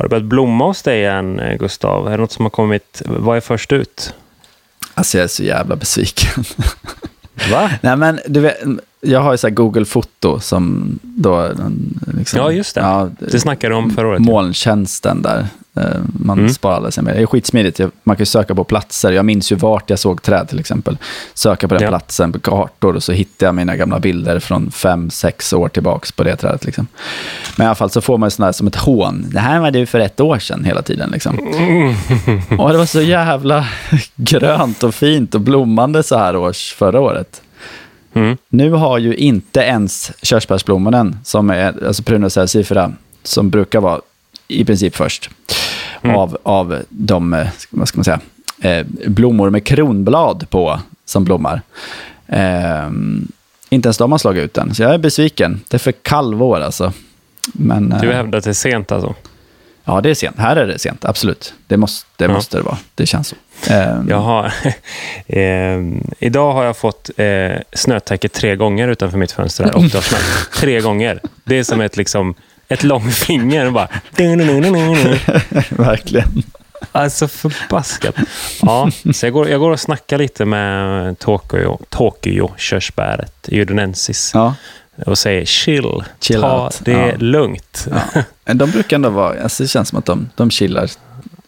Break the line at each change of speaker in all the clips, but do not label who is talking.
Har det börjat blomma hos dig än, eh, Gustav? Är det något som har kommit? Vad är först ut?
Alltså jag är så jävla besviken.
Va?
Nej men du vet, jag har ju så här Google Foto som då... Liksom,
Ja, just det.
Ja,
Det snackade du om förra året.
molntjänsten där. Eh, Man
Mm.
sparar alla sina Det är skitsmidigt. Man kan ju söka på platser. Jag minns ju vart jag såg träd till exempel. Söka på den
Ja.
platsen på kartor och så hittar jag mina gamla bilder från fem, sex år tillbaks på det trädet. Liksom. Men i alla fall så får man ju sån här som ett hån. Det här var du för ett år sedan hela tiden. Liksom. Och det var så jävla grönt och fint och blommande så här års förra året.
Mm.
Nu har ju inte ens körsbärsblommonen, som är alltså Prunus salsifera, som brukar vara i princip först,
Mm.
av, av de eh, vad ska man säga, eh, blommor med kronblad på som blommar. Eh, inte ens de har slagit ut den, så jag är besviken. Det är för kalvår alltså. Men, eh,
Du hävdar att det är sent alltså?
Ja, det är sent. Här är det sent, absolut. Det måste det,
Ja.
måste det vara. Det känns så. Eh,
Jag har, eh, idag har jag fått eh, snötäcke tre gånger utanför mitt fönster. Här, och det har snöat. Tre gånger. Det är som ett, liksom, ett långfinger. och Bara,
Verkligen.
alltså förbaskat. Ja, så jag går, jag går och snackar lite med Tokyo, Tokyo körsbäret, judonensis.
Ja.
Och säger chill,
Chill
ta
out.
det
Ja.
lugnt. Ja.
Ja. De brukar ändå vara, alltså det känns som att de, de chillar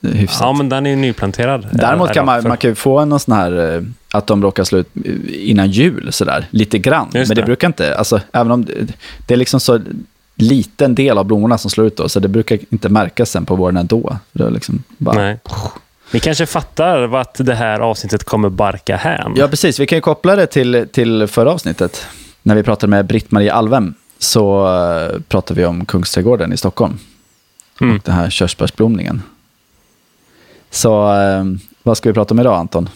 hyfsat.
men den är ju nyplanterad.
Däremot kan man, man kan ju få någon sån här, eh, att de råkar slå ut innan jul sådär, lite grann.
Just
Men det
det.
brukar inte, alltså även om det, det är liksom så liten del av blommorna som slår ut då, så det brukar inte märkas sen på våren ändå. Det liksom bara,
Nej. Ni kanske fattar vart det här avsnittet kommer barka hän.
Ja, precis. Vi kan ju koppla det till, till förra avsnittet. När vi pratade med Britt-Marie Alvem så uh, pratade vi om Kungsträdgården i Stockholm.
Mm.
Och den här körsbärsblomningen. Så eh, vad ska vi prata om idag, Anton?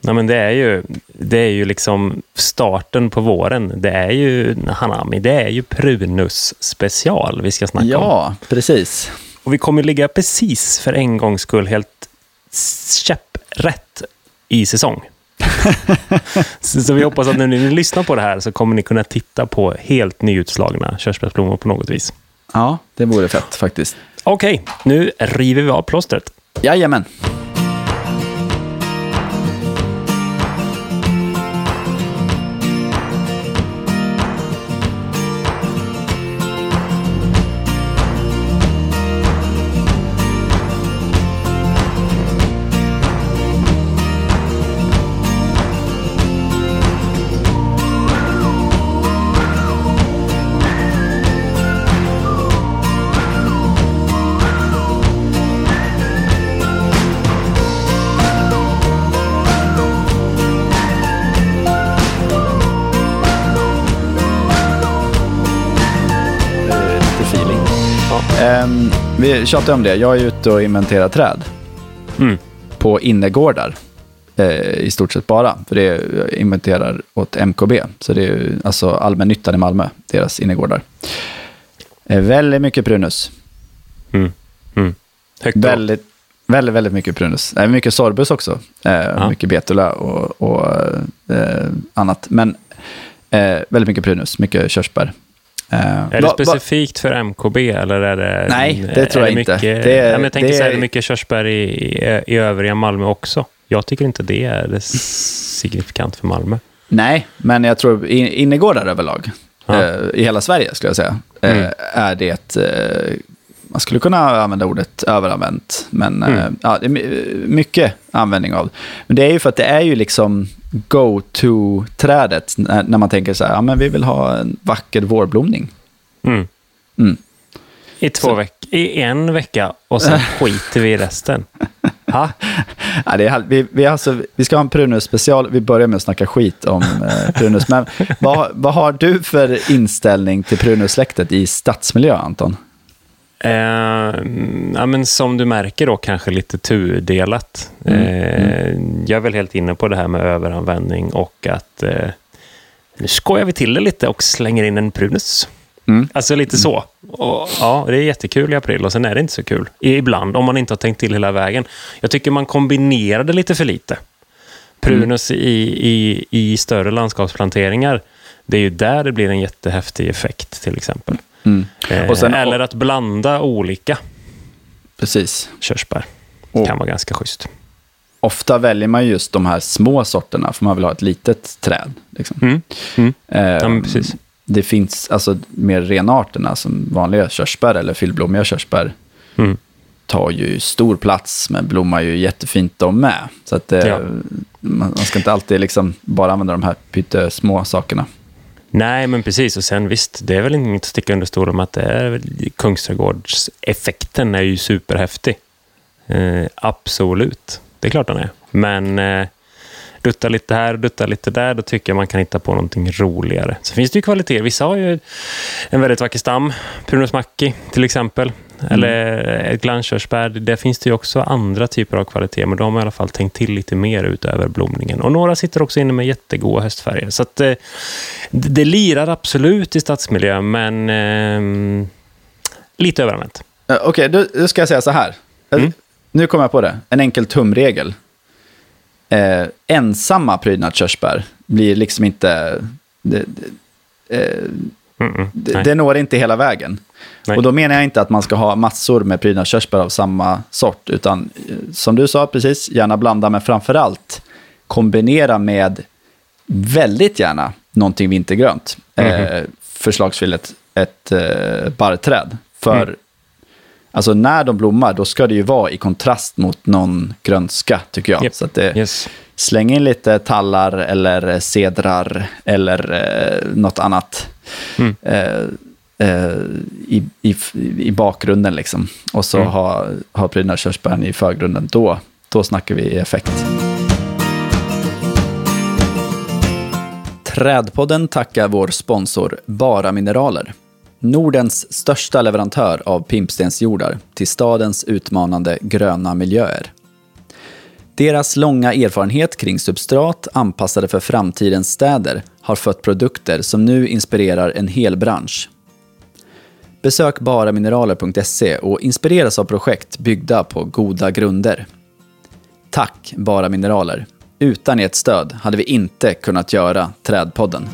Nej, men det är ju, det är ju liksom starten på våren. Det är ju Hanami, det är ju Prunus special vi ska snacka om.
Ja, precis.
Och vi kommer ligga precis för en gångs skull helt käpprätt i säsong. så, så vi hoppas att när ni lyssnar på det här så kommer ni kunna titta på helt nyutslagna körsbärsblommor på något vis.
Ja, det vore fett faktiskt.
Okej, nu river vi av plåstret.
Jajamän. Vi tjatar om det. Jag är ute och inventerar träd
Mm.
på innergårdar. Eh, I stort sett bara. För det är, inventerar åt MKB. Så det är alltså allmännyttan i Malmö, deras innergårdar. Eh, väldigt mycket prunus.
Mm. Mm.
Väldigt, väldigt, väldigt mycket prunus. Eh, mycket sorbus också. Eh, Mycket betula och, och eh, annat. Men eh, väldigt mycket prunus, mycket körsbär. Eh,
Är det specifikt för MKB eller är det...
Nej, det tror
är
jag inte.
Mycket,
Det är-
jag tänker
det
så här,
är-
är det mycket körsbär i, i, i övriga Malmö också? Jag tycker inte det är det signifikant för Malmö.
Nej, men jag tror in- innergårdar överlag,
Ja.
eh, i hela Sverige skulle jag säga, eh,
Mm.
är det, eh, man skulle kunna använda ordet överanvänt, men eh,
Mm.
ja, det är my- mycket användning av. Men det är ju för att det är ju liksom go-to-trädet när, när man tänker så här, ja men vi vill ha en vacker vårblomning.
Mm.
Mm.
I, två veck I en vecka och sen skiter vi i resten. Ha?
Ja, det är, vi, vi, alltså, vi ska ha en Prunus special. Vi börjar med att snacka skit om eh, Prunus. Men vad, vad har du för inställning till Prunus-släktet i stadsmiljö, Anton?
Eh, ja, men som du märker då kanske lite tudelat. Eh, jag är väl helt inne på det här med överanvändning och att eh, nu skojar vi till det lite och slänger in en prunus.
Mm.
Alltså lite så. Och, ja, det är jättekul i april och sen är det inte så kul. Ibland, om man inte har tänkt till hela vägen. Jag tycker man kombinerar det lite för lite. Prunus i, i, i större landskapsplanteringar, det är ju där det blir en jättehäftig effekt till exempel.
Mm.
Eh,
Och sen-
eller att blanda olika.
Precis.
körsbär.
Och-
kan vara ganska schysst.
Ofta väljer man just de här små sorterna, för man vill ha ett litet träd. Liksom.
Mm. Mm.
Eh,
Ja, precis.
Det finns alltså mer renarterna, som vanliga körsbär eller fyllblommiga körsbär,
Mm.
tar ju stor plats, men blommar ju jättefint de med. Så att det,
Ja.
man, man ska inte alltid liksom bara använda de här pyttesmå sakerna.
Nej, men precis. Och sen visst, det är väl inget att sticka under stol om att det är Kungsträdgårdseffekten är ju superhäftig. Eh, absolut. Det är klart den är. Men eh, dutta lite här och dutta lite där, då tycker jag man kan hitta på någonting roligare. Så finns det ju kvaliteter. Vissa har ju en väldigt vacker stam. Prunus Macchi till exempel. Eller ett glanskörsbär. Där finns det ju också andra typer av kvaliteter. Men de har i alla fall tänkt till lite mer utöver blomningen. Och några sitter också inne med jättegoda höstfärger. Så att, eh, det, lirar absolut i stadsmiljö, men eh, lite överanvänt.
Okej, då, då ska jag säga så här. Eh,
Mm.
Nu kommer jag på det. En enkel tumregel. Eh, ensamma prydnadskörsbär blir liksom inte... Det, det, eh,
Mm, mm.
det, det når inte hela vägen.
Nej.
Och då menar jag inte att man ska ha massor med prydnadskörsbär av samma sort, utan eh, som du sa precis, gärna blanda, men framför allt kombinera med väldigt gärna någonting vintergrönt. Eh, förslagsvis ett, ett eh, barrträd. För
Mm.
alltså när de blommar, då ska det ju vara i kontrast mot någon grönska, tycker jag.
Japp.
Så att det,
Yes.
Släng in lite tallar eller cedrar eller eh, något annat
Mm.
eh, i, i, i bakgrunden. Liksom. Och så
Mm.
ha, ha prydnadskörsbären i förgrunden. Då, då snackar vi effekt. Trädpodden tackar vår sponsor Bara Mineraler. Nordens största leverantör av pimpstensjordar till stadens utmanande gröna miljöer. Deras långa erfarenhet kring substrat anpassade för framtidens städer har fött produkter som nu inspirerar en hel bransch. Besök baramineraler.se och inspireras av projekt byggda på goda grunder. Tack Bara Mineraler. Utan ert stöd hade vi inte kunnat göra Trädpodden.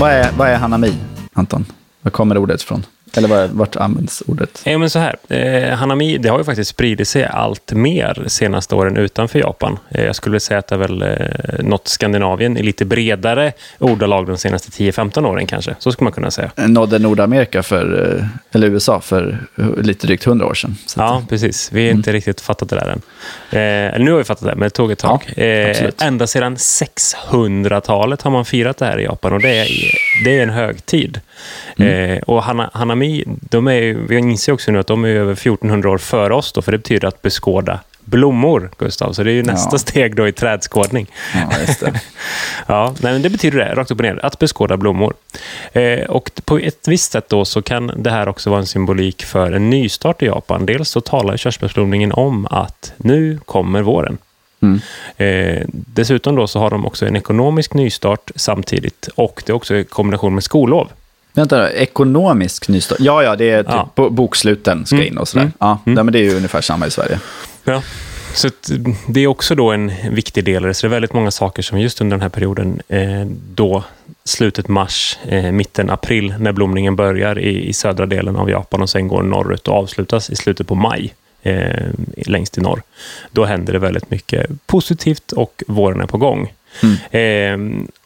Vad är, vad är hanami, Anton? Var kommer ordet ifrån? Eller var, vart används ordet?
Ja, men så här. Eh, hanami, det har ju faktiskt spridit sig allt mer senaste åren utanför Japan. Eh, jag skulle säga att det är väl eh, något Skandinavien i lite bredare ordalag de senaste 10-15 åren kanske. Så skulle man kunna säga.
Nådde Nordamerika för, eh, eller USA för eh, lite drygt hundra år sedan. Att-
Ja, precis. Vi har inte riktigt fattat det där än. Eh, nu har vi fattat det, men det tog ett tag.
Ja,
eh, ända sedan 600-talet har man firat det här i Japan och det är, det är en högtid.
Mm.
Eh, och hana, Hanami, de är, vi inser också nu att de är över 1400 år före oss, då, för det betyder att beskåda blommor, Gustav. Så det är ju nästa
Ja.
steg då i trädskådning.
Ja, just det.
Ja, nej, men det betyder det, rakt upp och ner, att beskåda blommor. Eh, och på ett visst sätt då så kan det här också vara en symbolik för en nystart i Japan. Dels så talar körsbärsblomningen om att nu kommer våren.
Mm.
Eh, dessutom då så har de också en ekonomisk nystart samtidigt och det är också i kombination med skollov.
Vänta ekonomisk nystart? Ja, ja, det är typ
Ja.
bo- boksluten ska
Mm,
in och sådär.
mm,
Ja,
mm.
men det är ju ungefär samma i Sverige.
Ja. Så att det är också då en viktig del. Så det är väldigt många saker som just under den här perioden, eh, då slutet mars, eh, mitten april, när blomningen börjar i, i södra delen av Japan och sen går norrut och avslutas i slutet på maj, eh, längst i norr. Då händer det väldigt mycket positivt och våren är på gång. Eh,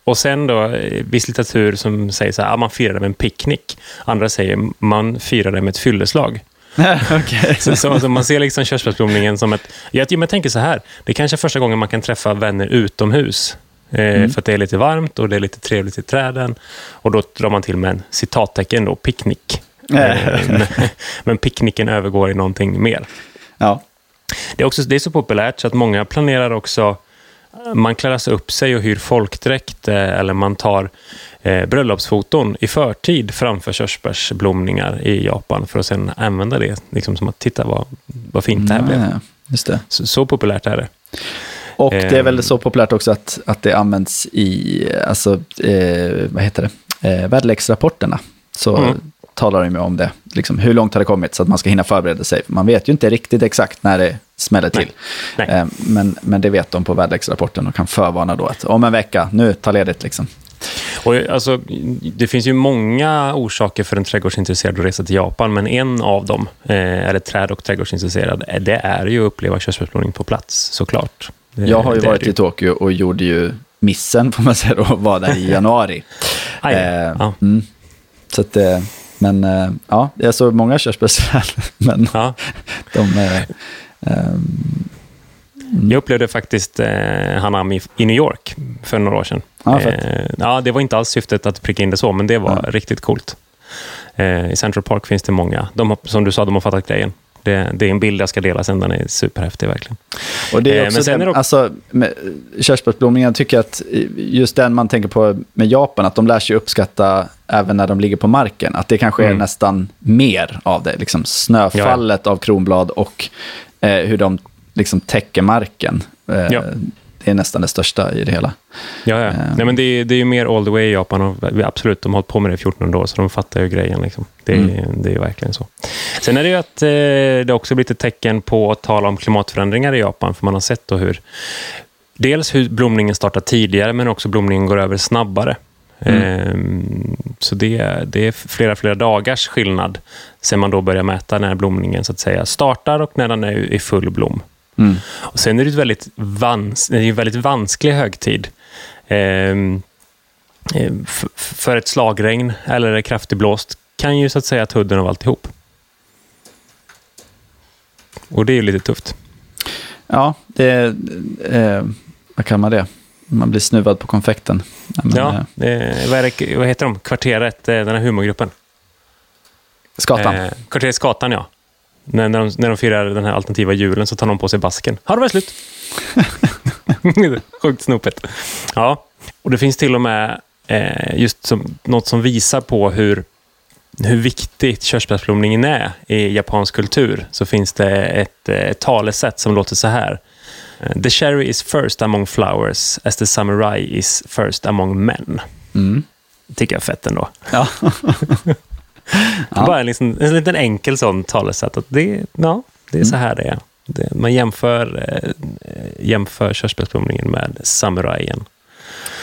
och sen då, eh, viss litteratur som säger så här, ah, man firar det med en picknick. Andra säger man firar det med ett fylleslag. Så, så, så man ser liksom körsbärsblomningen som ett... Jag, jag tänker så här, det är kanske är första gången man kan träffa vänner utomhus. Eh, För att det är lite varmt och det är lite trevligt i träden. Och då drar man till med en citattecken då, picknick. Eh, men, men picknicken övergår i någonting mer.
Ja.
Det är, också, det är så populärt så att många planerar också man klär sig upp sig och hyr folkdräkt eh, eller man tar eh, bröllopsfoton i förtid framför körsbärsblomningar i Japan för att sen använda det liksom som att titta vad, vad fint det här blev.
Ja, just det.
Så, så populärt är det.
Och det är väl så populärt också att, att det används i, alltså, eh, vad heter det, eh, väderleksrapporterna. Så
Mm.
Talar de ju om det, liksom, hur långt har det kommit så att man ska hinna förbereda sig. Man vet ju inte riktigt exakt när det smäller till.
Nej. Nej.
Eh, men, men det vet de på väderleksrapporten och kan förvarna då att om en vecka, nu ta ledigt liksom.
Och, alltså, det finns ju många orsaker för en trädgårdsintresserad att resa till Japan, men en av dem, eh, eller träd och trädgårdsintresserad, eh, det är ju att uppleva körsbärsblomning på plats, såklart. Det,
Jag har ju varit i Tokyo och gjorde ju missen, får man säga då, var där i januari.
Aj,
Eh,
ja.
mm. Så att, eh, men eh, ja, jag såg många körsbärsträd, men
Ja.
de... Eh, ehm,
Jag upplevde faktiskt eh, Hanami i New York för några år sedan.
Ja, fett.
eh, ja, det var inte alls syftet att pricka in det så, men det var riktigt coolt. Eh, I Central Park finns det många. De som du sa, de har fattat grejen. Det, det är en bild jag ska dela sen, den är superhäftig verkligen.
Och det är
Eh,
också
men sen är det också-
alltså, körsbärsblomningen, jag tycker att just den man tänker på med Japan, att de lär sig uppskatta även när de ligger på marken. Att det kanske är
Mm.
nästan mer av det. Liksom snöfallet av kronblad och eh, hur de liksom täcker marken. Eh,
Ja.
Är nästan det största i det hela.
Ja, ja.
Eh.
Nej, men det, är, det är ju mer all the way i Japan. Absolut, de har hållit på med det i 1400 år, så de fattar ju grejen. Liksom. Det, är,
Mm.
det är ju verkligen så. Sen är det ju att eh, det också blivit ett tecken på att tala om klimatförändringar i Japan, för man har sett då hur dels hur blomningen startar tidigare, men också blomningen går över snabbare.
Mm.
Ehm, så det, det är flera, flera dagars skillnad sen man då börjar mäta när blomningen så att säga startar och när den är i full blom.
Mm.
Och sen är det ett väldigt, vans, det är en väldigt vansklig högtid. Ehm, eh, för ett slagregn eller en kraftig blåst kan ju så att säga ta udden av alltihop. Och det är ju lite tufft.
Ja, det eh, vad kan man det? Man blir snuvad på konfekten. Ja, men,
Ja,
eh,
vad, det, vad heter de? Kvarteret, eh, den här humorgruppen.
skatan.
Eh, kvarteret Skatan, ja. När, när, de, när de firar den här alternativa julen så tar de på sig basken. Har det varit slut? Sjukt snopet. Ja, och det finns till och med eh, just som, något som visar på hur, hur viktigt körsbärsblomningen är i japansk kultur. Så finns det ett, eh, ett talesätt som låter så här. Eh, The cherry is first among flowers as the samurai is first among men.
Mm.
Tycker jag är fett ändå.
Ja. Ja.
Bara en, liksom, en liten enkel sån talesätt. Att det, ja, det är så här det är. Det, man jämför, eh, jämför körsbärsblomningen med samurajen.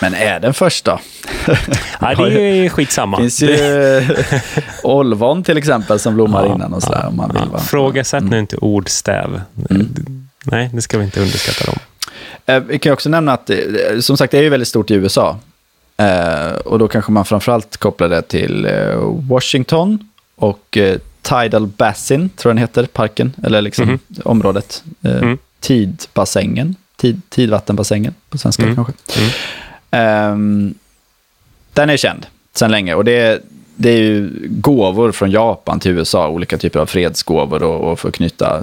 Men är den första?
Nej, det är skitsamma.
Det finns ju olvon till exempel som blommar
Ja,
innan och sådär.
ja,
om man vill,
ja. Frågasätt nu inte ordstäv. Nej, det ska vi inte underskatta dem.
Eh, Vi kan ju också nämna att, eh, som sagt, det är ju väldigt stort i USA. Eh, och då kanske man framförallt kopplar det till eh, Washington och eh, Tidal Basin, tror jag den heter, parken, eller liksom
Mhm.
området. Eh,
Mm.
Tidbassängen, tid, tidvattenbassängen på svenska
Mm.
kanske.
Mm.
Ehm, den är känd sedan länge och det är, det är ju gåvor från Japan till USA, olika typer av fredsgåvor och, och för att knyta.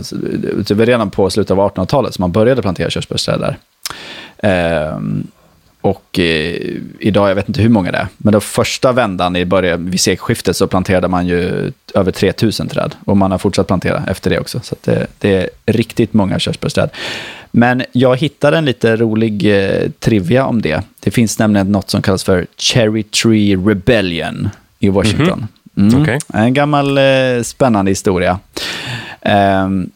Det var redan på slutet av 1800-talet som man började plantera körsbärsträd där. Ehm, och eh, idag, jag vet inte hur många det är, men då första vändan i början, vid sekelskiftet så planterade man ju över 3000 träd. Och man har fortsatt plantera efter det också. Så det, det är riktigt många körsbärsträd. Men jag hittade en lite rolig eh, trivia om det. Det finns nämligen något som kallas för Cherry Tree Rebellion i Washington. Mm.
Okej.
En gammal eh, spännande historia. Ehm,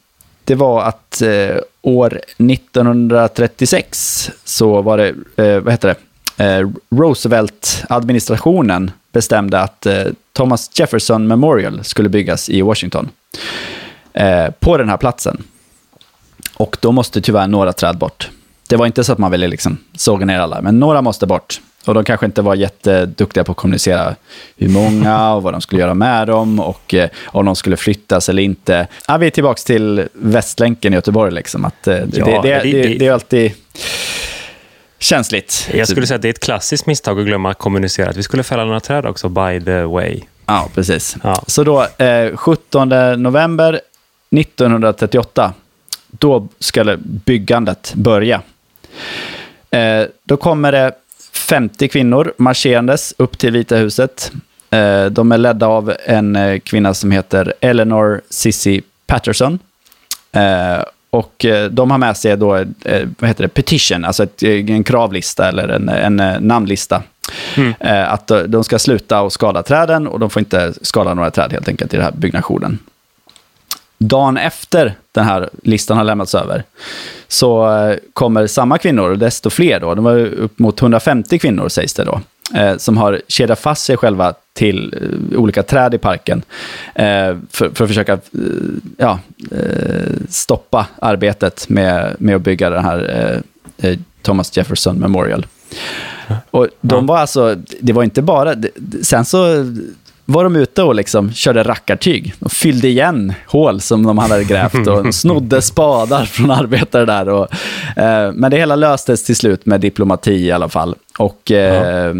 det var att eh, år 1936 så var det, eh, vad heter det, eh, Roosevelt-administrationen bestämde att eh, Thomas Jefferson Memorial skulle byggas i Washington. Eh, på den här platsen. Och då måste tyvärr några träd bort. Det var inte så att man ville liksom såga ner alla, men några måste bort. Och de kanske inte var jätteduktiga på att kommunicera hur många och vad de skulle göra med dem och eh, om de skulle flyttas eller inte. Ja, vi är tillbaka till Västlänken i Göteborg. Liksom, att, eh, det,
Ja,
det, det,
det-
det,
det-
det är alltid känsligt.
Jag skulle säga att det är ett klassiskt misstag att glömma att kommunicera att vi skulle fälla några träd också, by the way.
Ja, precis.
Ja.
Så då, eh, 17 november 1938, då skulle byggandet börja. Eh, då kommer det 50 kvinnor marscherandes upp till Vita huset. Eh, de är ledda av en eh, kvinna som heter Eleanor Sissy Patterson. Eh, och de har med sig då, vad heter det, petition, alltså ett, en kravlista eller en, en namnlista. Eh, att de ska sluta och skada träden och de får inte skada några träd helt enkelt i den här byggnationen. Dagen efter den här listan har lämnats över så eh, kommer samma kvinnor, desto fler då, det var upp mot 150 kvinnor sägs det då, eh, som har kedjat fast sig själva till eh, olika träd i parken eh, för, för att försöka eh, ja, eh, stoppa arbetet med, med att bygga den här Thomas Jefferson Memorial. Och de var alltså, det var inte bara, sen så var de ute och liksom körde rackartyg. De fyllde igen hål som de hade grävt och snodde spadar från arbetare där. Och, eh, men det hela löstes till slut med diplomati i alla fall. Och eh,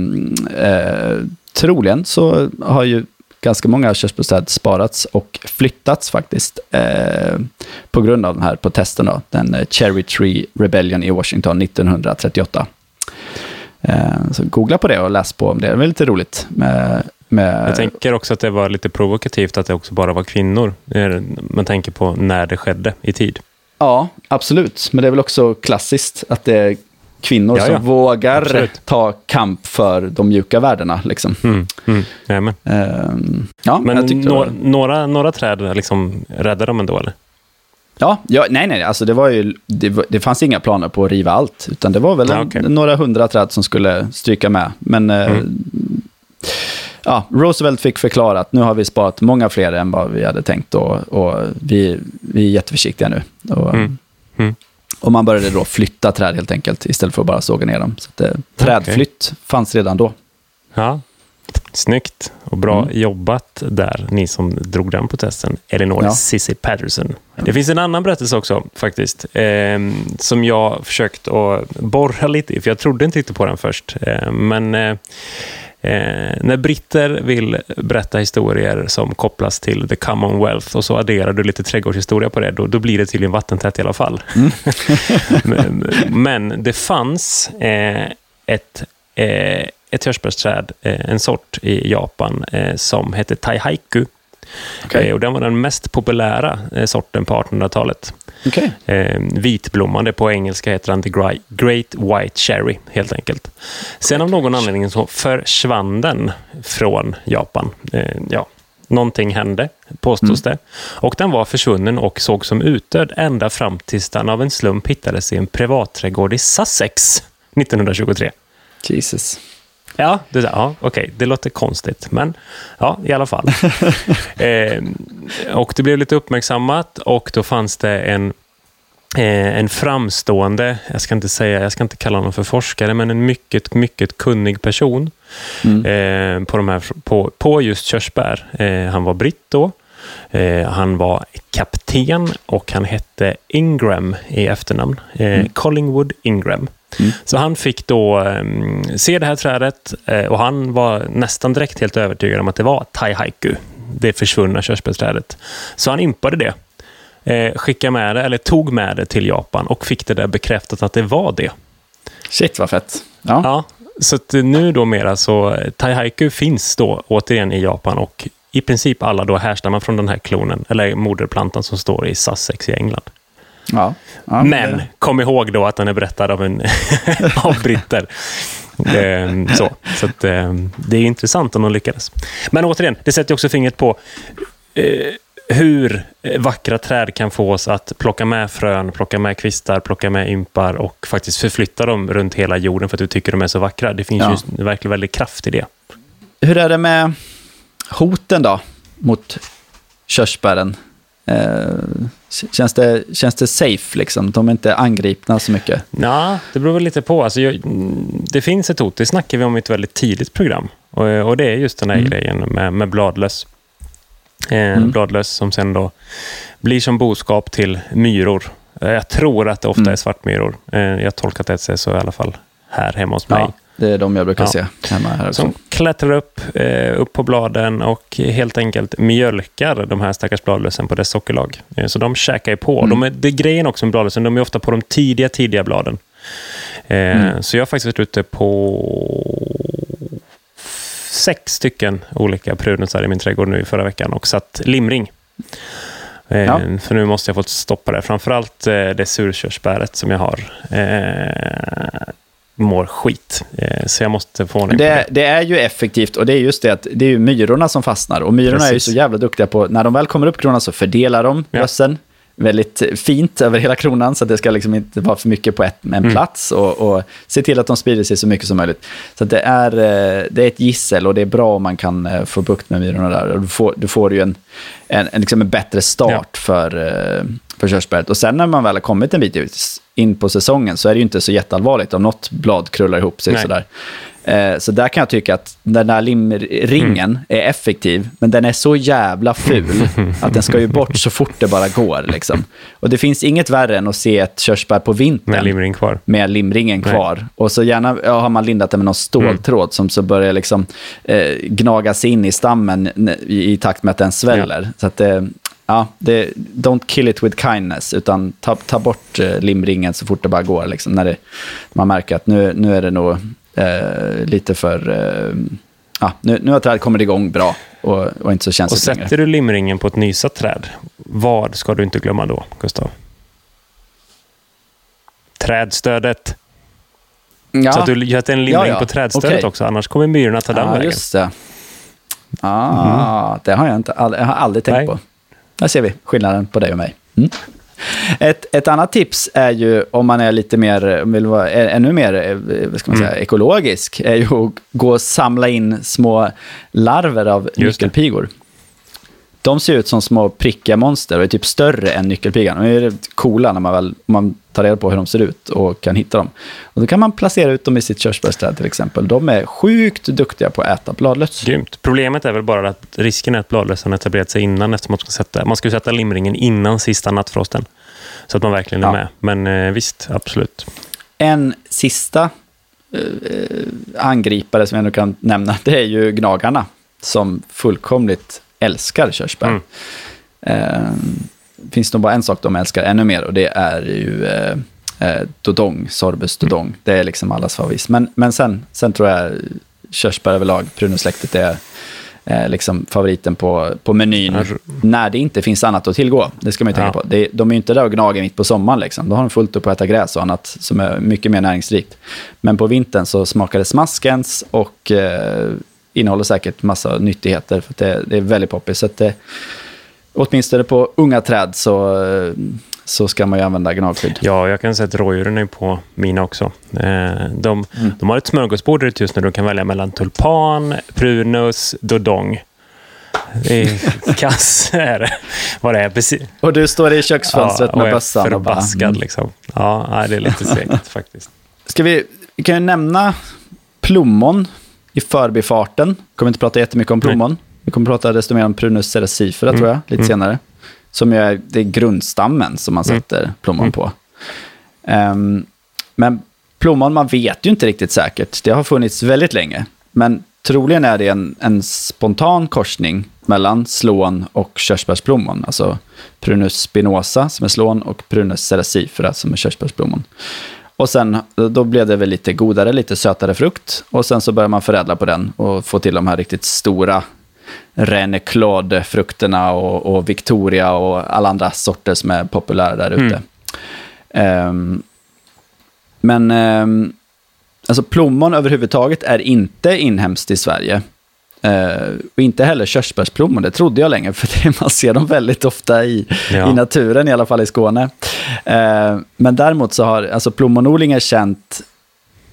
eh, troligen så har ju ganska många körsbärsträd sparats och flyttats faktiskt eh, på grund av den här protesten, då, den eh, Cherry Tree Rebellion i Washington 1938. Eh, så googla på det och läs på om det. Det är lite roligt. Med, med...
Jag tänker också att det var lite provokativt att det också bara var kvinnor. Man tänker på när det skedde i tid.
Ja, absolut. Men det är väl också klassiskt att det är kvinnor ja, som vågar absolut. ta kamp för de mjuka värdena. Liksom.
Mm, mm,
um, ja,
men några, några, några träd liksom räddade de ändå, eller?
Ja, ja, nej, nej, alltså det, var ju, det, det fanns inga planer på att riva allt, utan det var väl ja, okay. några hundra träd som skulle stryka med. Men eh, mm. eh, ja, Roosevelt fick förklara att nu har vi sparat många fler än vad vi hade tänkt och, och vi, vi är jätteförsiktiga nu. Och, mm. Mm. och man började då flytta träd helt enkelt, istället för att bara såga ner dem. Så att, eh, trädflytt okay. fanns redan då.
Ja, Snyggt och bra mm. jobbat där, ni som drog den protesten. Elinor ja. Cissi Patterson. Det finns en annan berättelse också, faktiskt, eh, som jag försökt att borra lite i, för jag trodde inte riktigt på den först. Eh, men eh, Eh, när britter vill berätta historier som kopplas till the Commonwealth och så adderar du lite trädgårdshistoria på det, då, då blir det tydligen vattentätt i alla fall. Mm. men, men, det fanns eh, ett eh, ett körsbärsträd, eh, en sort i Japan eh, som hette Taihaiku. Okay. Eh, och den var den mest populära sorten på 1800-talet. Okay. vitblommande, på engelska heter den The Great White Cherry, helt enkelt. Sen av någon anledning så försvann den från Japan. ja, någonting hände, påstås mm. det. Och den var försvunnen och såg som utdöd ända fram tills den av en slump hittades i en privatträdgård i Sussex 1923.
Jesus.
Ja, det, ja okej, okay. det låter konstigt, men ja, i alla fall. eh, och det blev lite uppmärksammat och då fanns det en eh, en framstående, jag ska inte säga, jag ska inte kalla honom för forskare, men en mycket, mycket kunnig person mm. eh, på, de här, på, på just körsbär. Eh, han var britt då. Eh, han var kapten och han hette Ingram i efternamn. Eh, mm. Collingwood Ingram. Mm. Så han fick då um, se det här trädet uh, och han var nästan direkt helt övertygad om att det var Tai Haiku, det försvunna körsbärsträdet. Så han impade det, uh, skickade med det, eller tog med det till Japan och fick det där bekräftat att det var det.
Shit vad fett. Ja.
ja så nu då mera så, Tai Haiku finns då återigen i Japan och i princip alla då härstammar från den här klonen, eller moderplantan som står i Sussex i England.
Ja,
ja, men det... kom ihåg då att den är berättad av, en av britter. Ehm, så så att, ehm, det är intressant om de lyckades. Men återigen, det sätter också fingret på eh, hur vackra träd kan få oss att plocka med frön, plocka med kvistar, plocka med ympar och faktiskt förflytta dem runt hela jorden för att du tycker de är så vackra. Det finns ja. ju verkligen väldigt kraft i det.
Hur är det med hoten då mot körsbären? Eh, känns, det, känns det safe liksom? De är inte angripna så mycket?
Ja, det beror väl lite på. Alltså, jag, det finns ett hot, det snackar vi om i ett väldigt tidigt program. Och, och det är just den här mm. grejen med, med bladlöss. Eh, mm. Bladlöss som sen då blir som boskap till myror. Eh, jag tror att det ofta mm. är svartmyror. Eh, jag har tolkat det så i alla fall här hemma hos mig. Ja.
Det är de jag brukar ja. se hemma här också.
Som klättrar upp, eh, upp på bladen och helt enkelt mjölkar de här stackars bladlösen på dess sockerlag. Eh, så de käkar ju på. Mm. De är, det är grejen också med bladlösen, de är ofta på de tidiga, tidiga bladen. Eh, mm. Så jag har faktiskt varit ute på sex stycken olika prunusar i min trädgård nu i förra veckan och satt limring. Ja. För nu måste jag få stoppa det. Framförallt det surkörsbäret som jag har. Mår skit. Eh, så jag måste få ordning
det,
på det.
Det är ju effektivt och det är just det att det är ju myrorna som fastnar. Och myrorna Precis. är ju så jävla duktiga på, när de väl kommer upp kronorna så fördelar de ja. väldigt fint över hela kronan så att det ska liksom inte vara för mycket på ett, en
Mm.
plats och, och se till att de sprider sig så mycket som möjligt. Så det, är, eh, det är ett gissel och det är bra om man kan eh, få bukt med myrorna där. Och du får, du får ju en, en, en, liksom en bättre start för, eh, för körsbäret. Och sen när man väl har kommit en bit in på säsongen så är det ju inte så jätteallvarligt om något blad krullar ihop sig
Nej.
sådär. Eh, Så där kan jag tycka att den där limringen
Mm.
är effektiv, men den är så jävla ful att den ska ju bort så fort det bara går. Liksom. Och det finns inget värre än att se ett körsbär på vintern
Med limring kvar.
med limringen
Nej.
kvar. Och så gärna ja, har man lindat det med någon ståltråd som så börjar liksom, eh, gnaga sig in i stammen i, i takt med att den sväller. Så att det, ja, det, don't kill it with kindness, utan ta, ta bort eh, limringen så fort det bara går. Liksom, när det, man märker att nu, nu är det nog eh, lite för... Eh, ja, nu, nu har trädet kommit igång bra och, och inte så
Och
känsligt längre.
sätter du limringen på ett nysat träd, vad ska du inte glömma då, Gustav? Trädstödet.
Ja.
Så att du sätter en limring
Ja, ja.
på trädstödet
Okej.
också, annars kommer myrorna ta den
Ja,
vägen.
just det. Ah, Det har jag, inte, jag har aldrig tänkt
Nej.
på. Där ser vi skillnaden på dig och mig. Mm. Ett, ett annat tips är ju, om man är lite mer, vill vara ännu mer eh, vad ska man
Mm.
säga, ekologisk, är ju att gå och samla in små larver av nyckelpigor. De ser ut som små prickiga monster och är typ större än nyckelpigan. De är coola när man, väl, man tar reda på hur de ser ut och kan hitta dem. Och då kan man placera ut dem i sitt körsbärsträd till exempel. De är sjukt duktiga på att äta bladlöss.
Grymt. Problemet är väl bara att risken är att bladlössen etablerat sig innan eftersom man ska sätta, man ska sätta limringen innan sista nattfrosten. Så att man verkligen är
Ja.
med. Men eh, visst, absolut.
En sista eh, angripare som jag nu kan nämna, det är ju gnagarna som fullkomligt älskar körsbär.
Mm.
Eh, finns nog bara en sak de älskar ännu mer och det är ju eh, eh, dodong, sorbus dodong. Det är liksom allas favorit. Men, men sen, sen tror jag körsbär överlag, prunusläktet är eh, liksom favoriten på, på menyn.
R-
När det inte finns annat att tillgå. Det ska man ju tänka
Ja.
på. Det, de är ju inte där och gnager mitt på sommaren. Liksom. Då har de fullt upp att äta gräs och annat som är mycket mer näringsrikt. Men på vintern så smakar det smaskens och eh, innehåller säkert massa nyttigheter. För det, det är väldigt poppis. Så att det, åtminstone på unga träd så, så ska man ju använda gnagskydd.
Ja, jag kan säga att rådjuren är på mina också. Eh, De,
Mm.
de har ett smörgåsbord där just nu. Du kan välja mellan tulpan, prunus, dodong. Det är kass är det. Vad det är. Precis.
Och du står i köksfönstret
och
med
är
bössan och bara...
förbaskad
Mm.
liksom. Ja, det är lite segt faktiskt.
Ska vi, vi kan ju nämna plommon i förbifarten. Kommer inte prata jättemycket om plommon. Vi kommer prata desto mer om Prunus cerasifera tror jag, lite senare. Som är, det är grundstammen som man sätter plommon på. Ehm, men plommon, man vet ju inte riktigt säkert. Det har funnits väldigt länge. Men troligen är det en, en spontan korsning mellan slån och körsbärsplommon. Alltså Prunus spinosa som är slån och Prunus cerasifera som är körsbärsplommon. Och sen då blev det väl lite godare, lite sötare frukt. Och sen så börjar man förädla på den och få till de här riktigt stora René Claude-frukterna och, och Victoria och alla andra sorter som är populära där ute. Ehm, men ehm, alltså plommon överhuvudtaget är inte inhemskt i Sverige. Eh, och inte heller körsbärsplommon, det trodde jag länge, för det, man ser dem väldigt ofta i,
Ja.
i naturen, i alla fall i Skåne. Eh, men däremot så har alltså plommonodling är känt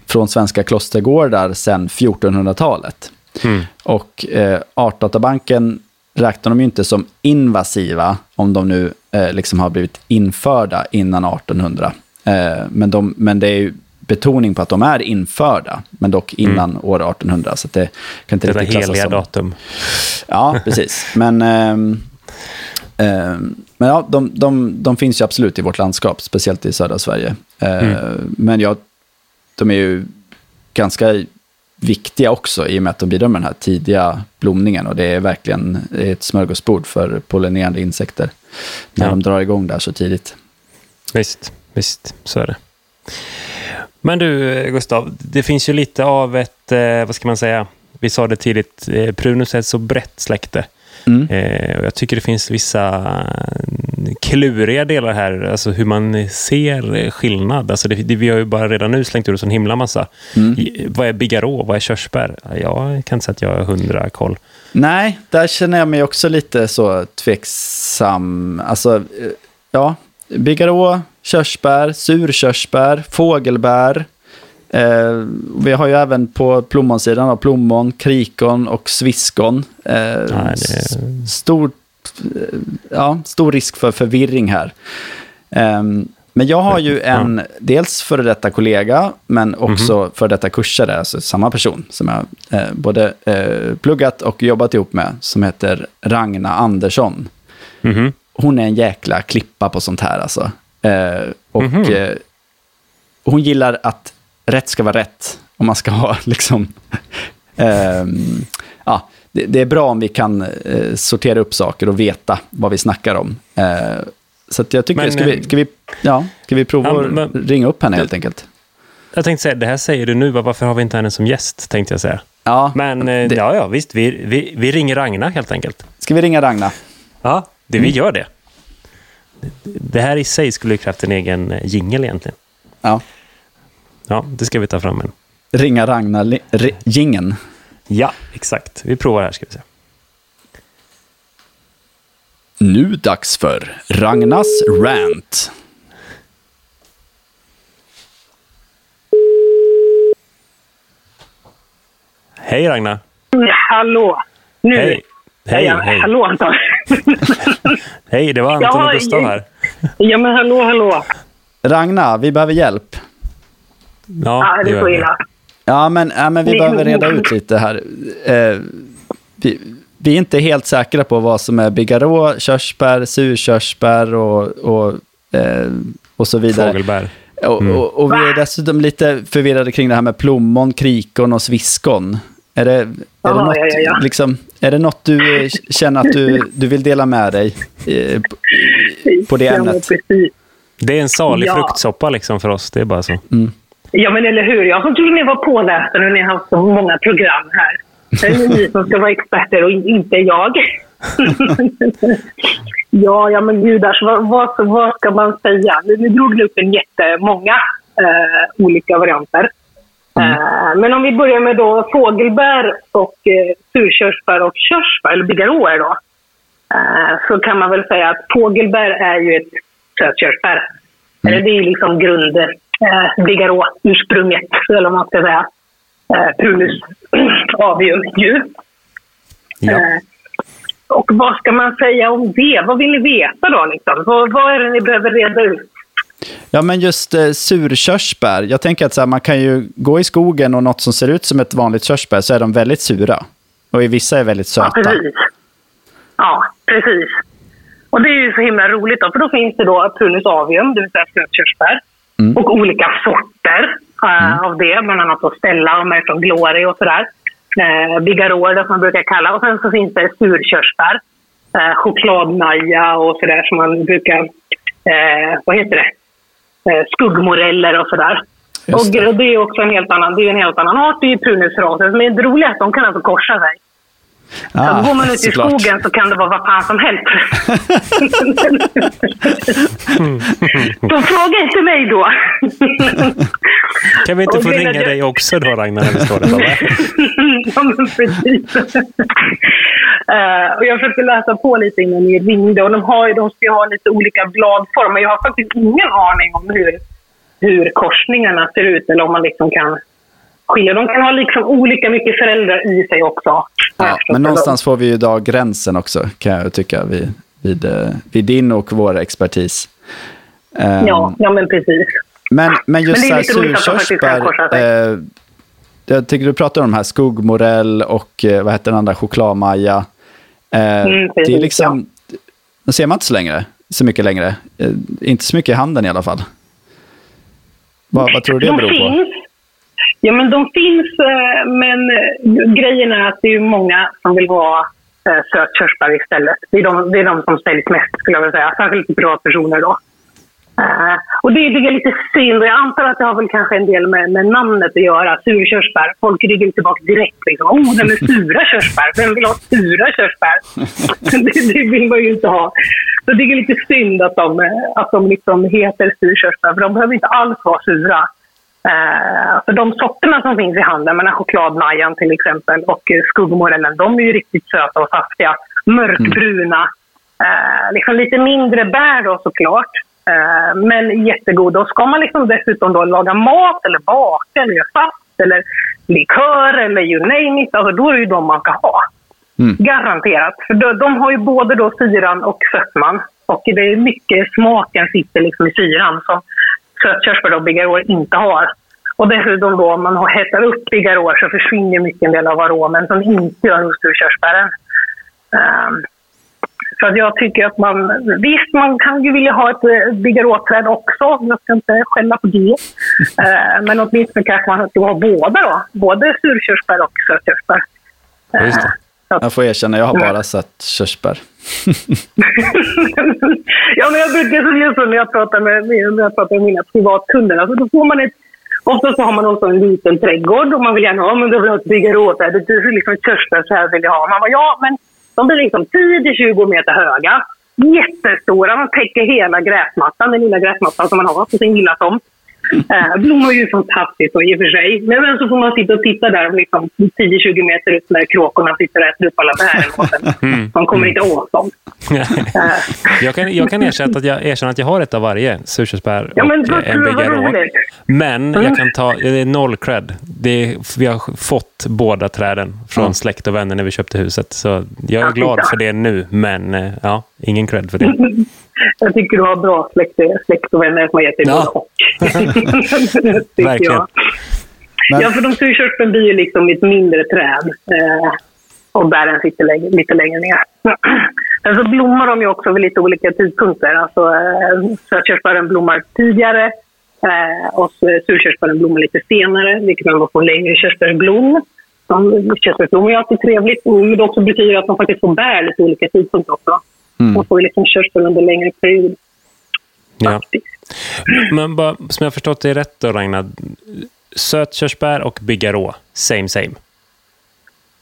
från svenska klostergårdar sedan 1400-talet.
Mm.
Och eh, Artdatabanken räknar de ju inte som invasiva om de nu eh, liksom har blivit införda innan 1800. Eh, men, de, men det är ju betoning på att de är införda, men dock innan år 1800. Så det kan inte
Detta
riktigt klassas
heliga
som...
datum.
Ja, precis. Men, ehm, ehm, men ja, de, de, de finns ju absolut i vårt landskap, speciellt i södra Sverige. Eh, Men ja, de är ju ganska viktiga också i och med att de bidrar med den här tidiga blomningen. Och det är verkligen ett smörgåsbord för pollinerande insekter när
Ja.
de drar igång där så tidigt.
Visst, visst, så är det. Men du, Gustav, det finns ju lite av ett, eh, vad ska man säga, vi sa det tidigt, eh, Prunus är ett så brett släkte.
Mm.
Eh, och jag tycker det finns vissa eh, kluriga delar här, alltså hur man ser skillnad. Alltså det, det, vi har ju bara redan nu slängt ur oss en himla massa.
Mm.
I, vad är bigarå? Vad är körsbär? Jag kan inte säga att jag har hundra koll.
Nej, där känner jag mig också lite så tveksam. Alltså, eh, ja, bigarå, körsbär, surkörsbär, fågelbär. Eh, vi har ju även på plommonsidan då, plommon, krikon och sviskon. Eh,
Nej, det
stor, eh, ja, stor risk för förvirring här. Ehm, men jag har ju en, dels före detta kollega, men också före detta kursare, alltså samma person som jag eh, både eh, pluggat och jobbat ihop med, som heter Ragna Andersson.
Mhm.
Hon är en jäkla klippa på sånt här alltså. Eh, och
Mhm.
eh, hon gillar att rätt ska vara rätt. Och man ska ha liksom... ehm, ja, det, det är bra om vi kan eh, sortera upp saker och veta vad vi snackar om. Så att jag tycker,
Men,
ska, vi, ska, vi, ja, ska vi prova
Ja,
att
men-
ringa upp henne helt enkelt?
Jag tänkte säga, det här säger du nu, varför har vi inte henne som gäst, tänkte jag säga.
Ja,
Men
det-
ja, ja, visst, vi, vi, vi ringer Ragna helt enkelt.
ska vi ringa Ragna?
Ja, det, vi gör det. Det här i sig skulle ju krävt en egen eh, jingel egentligen.
Ja,
Ja, det ska vi ta fram en.
ringa Ragna li- ri- gingen.
Ja, exakt. Vi provar här ska vi se.
Nu dags för Ragnas rant.
Hej Ragna!
Hallå! Nu.
Hej! Hej,
ja,
hej.
Hallå Anton.
Hej, det var Anton
Ja,
och Gustav här.
ja men hallå hallå.
Ragna, vi behöver hjälp.
Ja, det är så illa.
Ja, men, ja, men vi
Nej,
behöver reda ut lite här. Eh, vi, vi är inte helt säkra på vad som är bigarå, körsbär, surkörsbär och, och, eh, och så vidare.
Fågelbär.
Och, och, och vi är dessutom lite förvirrade kring det här med plommon, krikon och sviskon. Är det, är, det,
Ja,
något,
ja, ja, ja.
Liksom, är det något du eh, känner att du, du vill dela med dig eh, på, det ämnet?
Det är en salig
Ja.
fruktsoppa liksom för oss, det är bara så.
Ja men eller hur. Jag trodde ni var pålästa när ni har haft så många program här. Det är ni som ska vara experter och in- inte jag. ja, ja men gudars, vad, vad, vad ska man säga? Nu, nu drog ni upp en jättemånga eh, olika varianter. Eh, men om vi börjar med då fågelbär och eh, surkörsbär och körsbär, eller bigarråer då. Eh, så kan man väl säga att fågelbär är ju ett sötkörsbär. Eller det är liksom grund, eh, bigarrå, ursprunget, eller vad man ska säga. Eh, prunus avium ju.
Ja.
Eh, och vad ska man säga om det? Vad vill ni veta då? Liksom? Vad, vad är det ni behöver reda ut?
Ja, men just eh, surkörsbär. Jag tänker att så här, man kan ju gå i skogen och något som ser ut som ett vanligt körsbär så är de väldigt sura. Och i vissa är väldigt
Ja,
söta.
precis. Ja, precis. Och det är ju så himla roligt då, för då finns det då Prunus avium, det vill säga sötkörsbär.
Mm.
Och olika sorter eh, av det, bland annat då Stella och Merton Glory och sådär. Eh, Bigarråer, det som man brukar kalla. Och sen så finns det surkörsbär. Eh, chokladmaja och sådär som man brukar, eh, vad heter det? Eh, skuggmoreller och sådär.
Just
Och
det.
det. det är också en helt annan, det är en helt annan art, det är ju prunusrasen. Men det roliga är att de kan alltså korsa sig. Så
Ah,
går man ut i
såklart.
skogen så kan det vara vad fan som helst. så fråga inte mig då.
Kan vi inte
Och
få
det-
ringa
det-
dig också då, Ragnar, när vi står där?
Ja, men precis. Eh, och jag försökte läsa på lite innan ni ringde och de, har, de ska ju ha lite olika bladformer. Jag har faktiskt ingen aning om hur, hur korsningarna ser ut eller om man liksom kan skilja. De kan ha liksom olika mycket föräldrar i sig också.
Ja,
förstått
men någonstans får vi ju dra gränsen också, kan jag tycka, vid, vid, eh, vid din och vår expertis.
Då. Ja, ja, men precis.
Men, men just
Men
surkörsbär. Eh, jag tycker du pratar om de här skuggmorell och eh, vad heter den andra, chokladmaja. Eh,
Mm,
det är liksom, de ser man inte så, längre, så mycket längre. Eh, inte så mycket i handen i alla fall. Vad, vad tror du det
de
beror på?
finns. Ja, men de finns, eh, men grejen är att det är många som vill ha eh, sötkörsbär istället. Det är, de, det är de som säljs mest, skulle jag vilja säga. Särskilt privatpersoner då. Eh, och det tycker jag är lite synd. Och jag antar att det har väl kanske en del med, med namnet att göra. Surkörsbär. Folk ryggar tillbaka direkt. Liksom. Oh, nej, men sura körsbär. Vem vill ha sura körsbär? det, det vill man ju inte ha. Så det är lite synd att de, att de liksom heter surkörsbär. För de behöver inte alls vara sura. Eh, för de sorterna som finns i handeln, menar chokladmajan till exempel och skuggmorellen, de är ju riktigt söta och saftiga. Mörkbruna Eh, liksom lite mindre bär då såklart. Eh, men jättegoda. Och ska man liksom dessutom då laga mat eller baka eller göra fast eller likör eller you name it, alltså då är det ju de man ska ha.
Mm.
Garanterat. För de, de har ju både då syran och sötman. Och det är mycket smaken sitter liksom i syran som sötkörsbär och bigarråer inte har. Och dessutom då om man har hettar upp bigarråer så försvinner mycket en del av aromen som inte gör hos surkörsbären. Um, så att jag tycker att man, visst man kan ju vilja ha ett eh, bigarråträd också, jag ska inte skälla på det. Eh, men åtminstone kanske man ska ha båda då, både surkörsbär och sötkörsbär.
Ja, just det.
Eh,
Jag får erkänna, jag har bara sett körsbär.
ja, men jag brukar så just när jag pratar med, när jag pratar med mina privatkunder, alltså då får man ett Ofta så har man också en liten trädgård och man vill gärna ha, men då vill jag ha ett bigarråträd. Det är liksom körsbär så här vill jag ha. Man bara, ja, men de blir liksom 10-20 meter höga. Jättestora, de täcker hela gräsmattan, den lilla gräsmattan som man har på sin lilla tomt. Eh, blommar ju fantastiskt och i och för sig. Men sen så får man sitta och titta där liksom 10-20 meter ut när kråkorna sitter och äter upp alla bären en. De kommer inte åt dem. Eh,
jag, kan, jag kan erkänna att, jag, erkänna att jag har ett av varje, surkörsbär
Ja, men
och
vad,
eh. Men jag kan ta, det är noll cred. Är, vi har fått båda träden från
Mm.
släkt och vänner när vi köpte huset. Så jag är glad för det nu, men eh, ja, ingen cred för det.
Jag tycker du har bra släkt, släkt och vänner som har gett dig
Ja.
Verkligen.
jag.
Men-
Ja, för de surkörsbären blir ju liksom ett mindre träd. Eh, och bären sitter längre, lite längre ner. Sen så blommar de ju också vid lite olika tidpunkter. Alltså, eh, sötkörsbären blommar tidigare eh, och surkörsbären blommar lite senare, vilket man får längre körsbärsblom. Körsbärsblommor är alltid trevligt, men det också betyder att man faktiskt får bär lite olika tidpunkter också.
Mm.
Man får ju liksom körsbär under längre period.
Ja.
faktiskt.
Men bara, som jag har förstått det rätt då, Ragnar. Sötkörsbär och bigarrå, same same.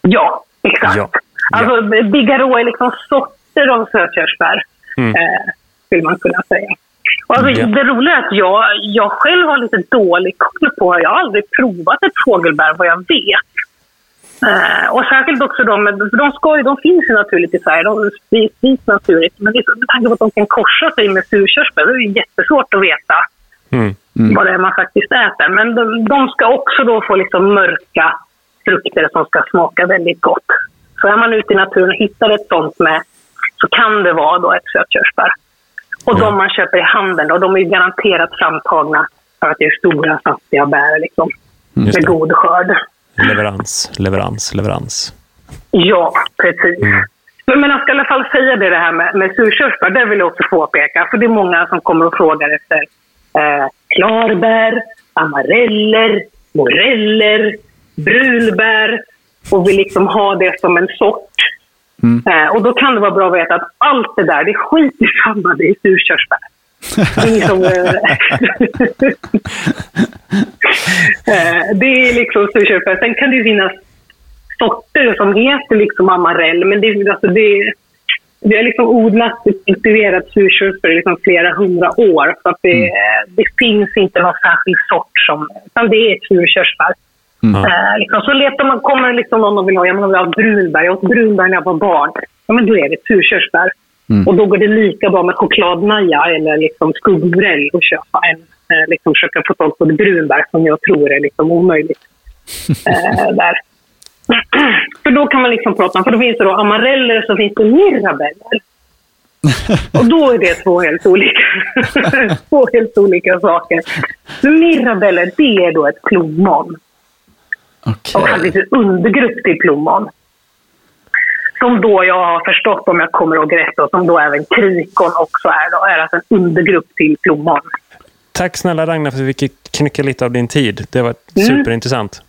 Ja, exakt.
Ja.
Alltså, Bigarå är liksom sorter av sötkörsbär,
Mm.
eh, skulle man kunna säga. Och alltså,
Ja.
Det roliga är att jag, jag själv har lite dålig koll på, jag har aldrig provat ett fågelbär vad jag vet. Eh, och särskilt också de, för de, ska de finns ju naturligt i Sverige, de sprids naturligt. Men med tanke på att de kan korsa sig med surkörsbär, det är ju jättesvårt att veta
Mm.
vad det är man faktiskt äter. Men de, de ska också då få liksom mörka frukter som ska smaka väldigt gott. Så är man ute i naturen och hittar ett sånt med så kan det vara då ett sötkörsbär. Och
Ja.
de man köper i handeln då, de är ju garanterat framtagna för att det är stora, saftiga bär liksom, med god skörd.
Leverans, leverans, leverans.
Ja, precis. Men, men jag ska i alla fall säga det, det här med, med surkörsbär, det vill jag också påpeka. För det är många som kommer och frågar efter eh, klarbär, amareller, moreller, brunbär och vill liksom ha det som en sort.
Mm.
Eh, och då kan det vara bra att veta att allt det där, det är skit i samma, det är surkörsbär. Det är liksom, eh, Eh, det är liksom surkörsbär. Sen kan det finnas sorter som heter liksom amarell, men det, är- alltså det, vi har liksom odlat och kultiverat surkörsbär i liksom flera hundra år. Så det, det finns inte någon särskild sort som, utan det är surkörsbär.
Ja.
Eh, liksom, så letar man, kommer liksom någon och vill ha, ja, man vill ha brunbär. Jag åt brunbär när jag var barn. Ja, men då är det ett surkörsbär.
Mm.
Och då går det lika bra med chokladmaja eller liksom skuggmorell att köpa än eh, liksom försöka få tag på ett brunbär som jag tror är liksom omöjligt. Eh, där. för då kan man liksom prata om, för då finns det då amareller så finns det mirabeller. Och då är det två helt olika, två helt olika saker. Mirabeller, det är då ett plommon. Och
Okej.
en liten undergrupp till plommon. Som då jag har förstått, om jag kommer ihåg rätt, och som då även krikon också är. Då, är alltså en undergrupp till plommon.
Tack snälla Ragnar för att vi fick knycka lite av din tid. Det var
Mm.
superintressant.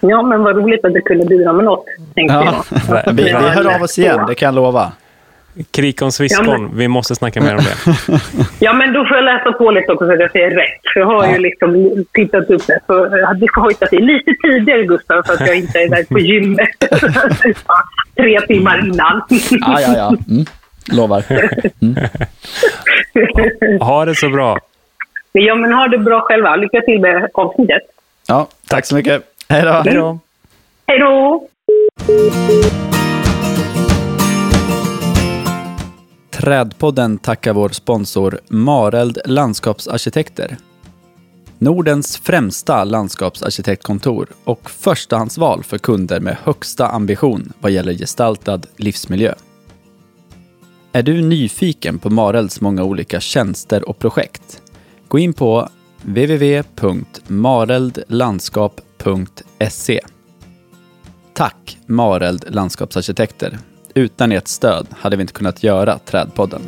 Ja, men vad roligt att du kunde bidra med något, tänkte
Ja,
jag.
vi, vi hör av oss igen, det kan jag lova.
Krikons viskon,
Ja, men-
vi måste snacka mer om det.
Ja, men då får jag läsa på lite också så att jag säger rätt. För jag har ju liksom tittat upp det. Så jag hade hojtat i lite tidigare, Gustav, så att jag inte är där på gymmet tre timmar innan.
Ja, ja, ja. Mm. Lovar.
Ha det så bra.
ja, men ha det bra själva. Lycka till med avsnittet.
Ja, tack så mycket. Hej då.
Hej då.
Hej då!
Trädpodden tackar vår sponsor Mareld Landskapsarkitekter. Nordens främsta landskapsarkitektkontor och förstahandsval för kunder med högsta ambition vad gäller gestaltad livsmiljö. Är du nyfiken på Marelds många olika tjänster och projekt? Gå in på www.mareldlandskap.se. Tack Mareld Landskapsarkitekter. Utan ert stöd hade vi inte kunnat göra Trädpodden.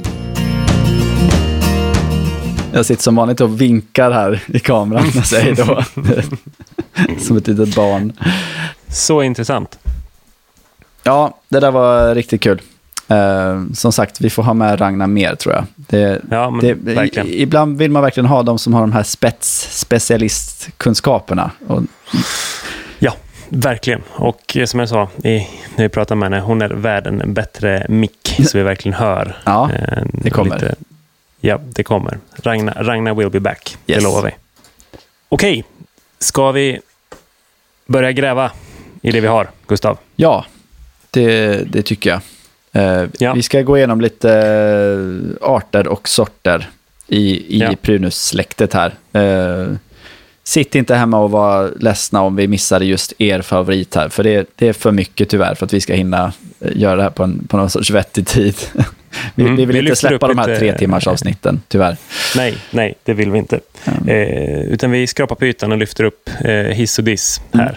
Jag sitter som vanligt och vinkar här i kameran säger då. som ett litet barn.
Så intressant.
Ja, det där var riktigt kul. Uh, som sagt, vi får ha med Ragnar mer tror jag. Det,
Ja, men
det, i, ibland vill man verkligen ha de som har de här spets, specialistkunskaperna. Och,
verkligen. Och eh, som jag sa i, när vi pratade med henne, hon är värd en bättre mick så vi verkligen hör.
Ja,
eh,
det kommer.
ja, det kommer. Ragnar, Ragnar will be back,
Yes.
det lovar vi. Okej, ska vi börja gräva i det vi har, Gustav?
ja, det, det tycker jag. Uh,
Ja.
Vi ska gå igenom lite eh, arter och sorter i, i
Ja.
Prunus-släktet här. Uh, sitt inte hemma och var ledsna om vi missade just er favorit här, för det, det är för mycket tyvärr för att vi ska hinna eh, göra det här på, en, på någon sorts vettig tid. vi,
Mm,
vi vill
vi
inte släppa de här
lite-
tre timmars avsnitten, tyvärr.
Nej, nej, det vill vi inte. Eh, utan vi skrapar på ytan och lyfter upp eh, hiss och diss här.
Mm.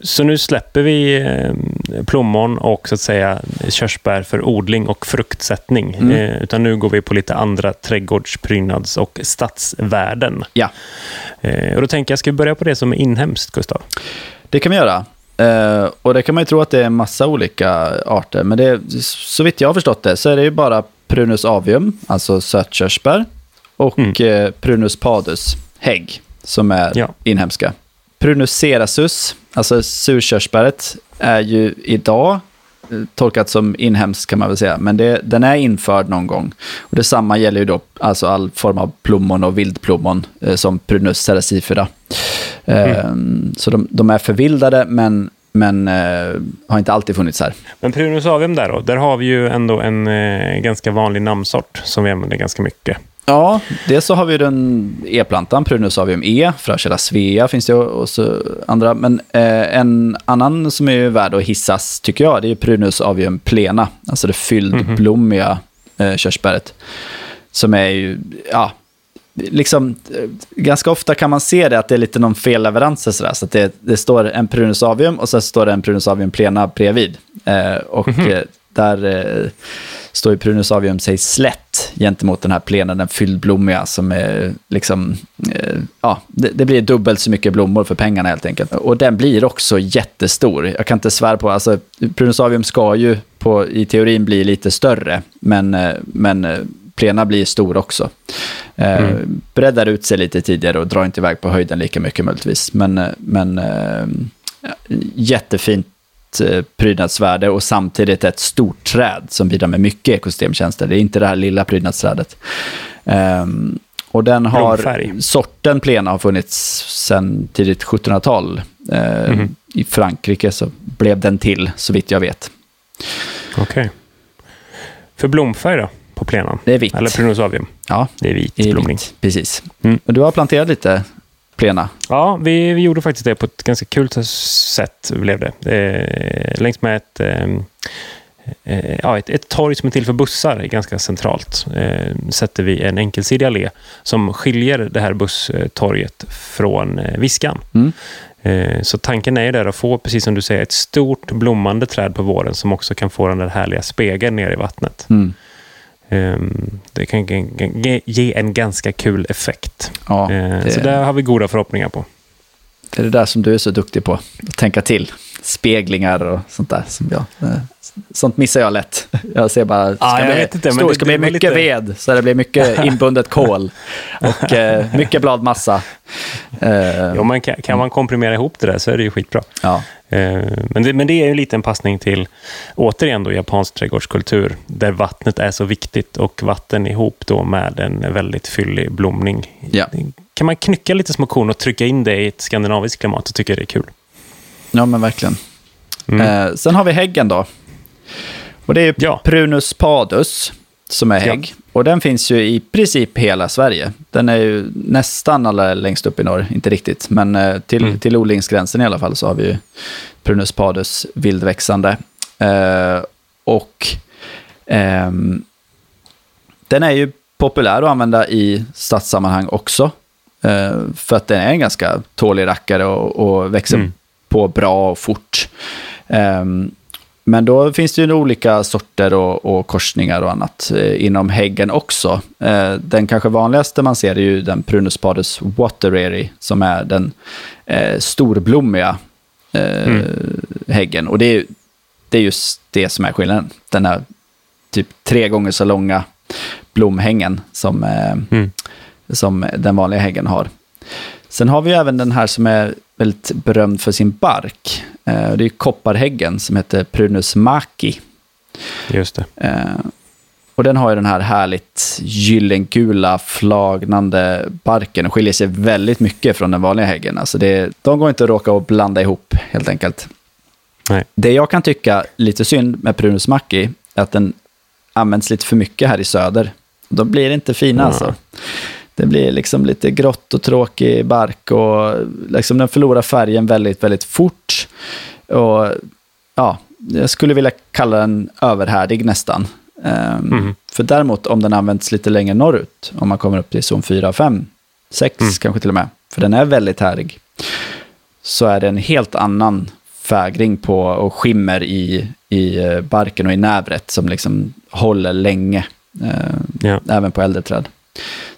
Så nu släpper vi eh, plommon och så att säga körsbär för odling och fruktsättning.
Mm.
Eh, utan nu går vi på lite andra trädgårdsprydnads och stadsvärden.
Ja,
Eh, och då tänker jag, ska vi börja på det som är inhemskt, Gustav?
det kan vi göra. Och det kan man ju tro att det är en massa olika arter, men det, så vitt jag har förstått det så är det ju bara Prunus avium, alltså sötkörsbär, och
Mm.
Prunus padus, hägg, som är
Ja.
inhemska. Prunus cerasus, alltså surkörsbäret, är ju idag eh, tolkat som inhemskt kan man väl säga, men det, den är införd någon gång. Och detsamma gäller ju då alltså all form av plommon och vildplommon eh, som Prunus ceracifera. Eh, Så de, de är förvildade, men, men eh, har inte alltid funnits här.
Men Prunus avium där då, där har vi ju ändå en eh, ganska vanlig namnsort som vi använder ganska mycket.
Ja, dels så har vi den e-plantan, Prunus avium E, Frökälla svea finns det och så andra. Men eh, en annan som är värd att hissas, tycker jag, det är Prunus avium plena, alltså det fyldblommiga eh, körsbäret. Som är ju, ja, liksom, eh, ganska ofta kan man se det att det är lite någon felleverans och sådär. Så att det, det står en Prunus avium och sen står det en Prunus avium plena bredvid. Eh, och eh, där eh, står ju Prunus avium sig slätt gentemot den här plena, den fyllblommiga som är liksom, eh, ja, det, det blir dubbelt så mycket blommor för pengarna helt enkelt. Och den blir också jättestor. Jag kan inte svära på, alltså Prunus avium ska ju på, i teorin bli lite större, men, eh, men eh, plena blir stor också. Eh, Breddar ut sig lite tidigare och drar inte iväg på höjden lika mycket möjligtvis. Men, eh, men eh, jättefint eh, prydnadsvärde och samtidigt ett stort träd som bidrar med mycket ekosystemtjänster. Det är inte det här lilla prydnadsträdet. Ehm, och den har,
Blomfärg.
sorten plena har funnits sedan tidigt 1700-tal. Eh,
Mhm.
I Frankrike så blev den till, så vitt jag vet.
Okej. För blomfärg då, på plenan?
Det är vitt.
Eller Prunus avium?
Ja,
Det är vit blomning.
vitt, precis.
Mm.
Och du har planterat lite plena.
Ja, vi, vi gjorde faktiskt det på ett ganska kul sätt. Blev det. Eh, längs med ett, ehm, eh, ja, ett, ett torg som är till för bussar, ganska centralt, eh, sätter vi en enkelsidig allé som skiljer det här busstorget från eh, Viskan.
Mm.
Eh, Så tanken är ju där att få, precis som du säger, ett stort blommande träd på våren som också kan få den där härliga spegeln ner i vattnet.
Mm.
Ehm, Det kan ge- en ganska kul effekt.
Ja,
Eh,
det-
Så där har vi goda förhoppningar på.
Det är det där som du är så duktig på, att tänka till. Speglingar och sånt där. Som jag, eh, sånt missar jag lätt. Jag ser bara, ska
Ja, jag
bli,
inte, men
stor,
det-
ska
det
bli mycket
lite-
ved, så det blir mycket inbundet kol och eh, mycket bladmassa. Eh,
Ja, man kan, kan man komprimera ihop det där så är det ju skitbra.
ja.
Eh, Men det, men det är ju lite en passning till, återigen då, japansk trädgårdskultur, där vattnet är så viktigt och vatten ihop då med en väldigt fyllig blomning.
Ja.
Kan man knycka lite små korn och trycka in det i ett skandinaviskt klimat så tycker det är kul.
ja, men verkligen.
Mm.
Eh, sen har vi häggen då. Och det är
Ja.
Prunus padus. som är hägg. Och den finns ju i princip hela Sverige. Den är ju nästan alla längst upp i norr, inte riktigt. Men eh, till,
Mm.
till odlingsgränsen i alla fall så har vi ju Prunus padus vildväxande. Eh, och ehm, den är ju populär att använda i stadssammanhang också. Eh, för att den är en ganska tålig rackare och, och växer
Mm.
på bra och fort. Ehm, men då finns det ju olika sorter och, och korsningar och annat eh, inom häggen också. Eh, den kanske vanligaste man ser är ju den Prunus padus watereri som är den eh, storblommiga eh,
Mm.
häggen. Och det är, det är just det som är skillnaden. Den här typ tre gånger så långa blomhängen som, eh,
Mm.
som den vanliga häggen har. Sen har vi även den här som är väldigt berömd för sin bark. Eh, det är kopparhäggen som heter Prunus maki.
Just det.
Eh, och den har ju den här härligt gyllengula flagnande barken och skiljer sig väldigt mycket från den vanliga häggen. Alltså det, de går inte att råka och blanda ihop helt enkelt.
Nej.
Det jag kan tycka lite synd med Prunus maki är att den används lite för mycket här i söder. Då blir inte fina
Ja.
alltså. Det blir liksom lite grått och tråkig bark och liksom den förlorar färgen väldigt, väldigt fort. Och ja, jag skulle vilja kalla den överhärdig nästan. Ehm,
Mm.
För däremot om den används lite längre norrut, om man kommer upp till zon 4, 5, 6
Mm.
kanske till och med, för den är väldigt härdig, så är det en helt annan fägring på och skimmer i, i eh, barken och i nävret som liksom håller länge, eh,
Ja.
även på äldre träd.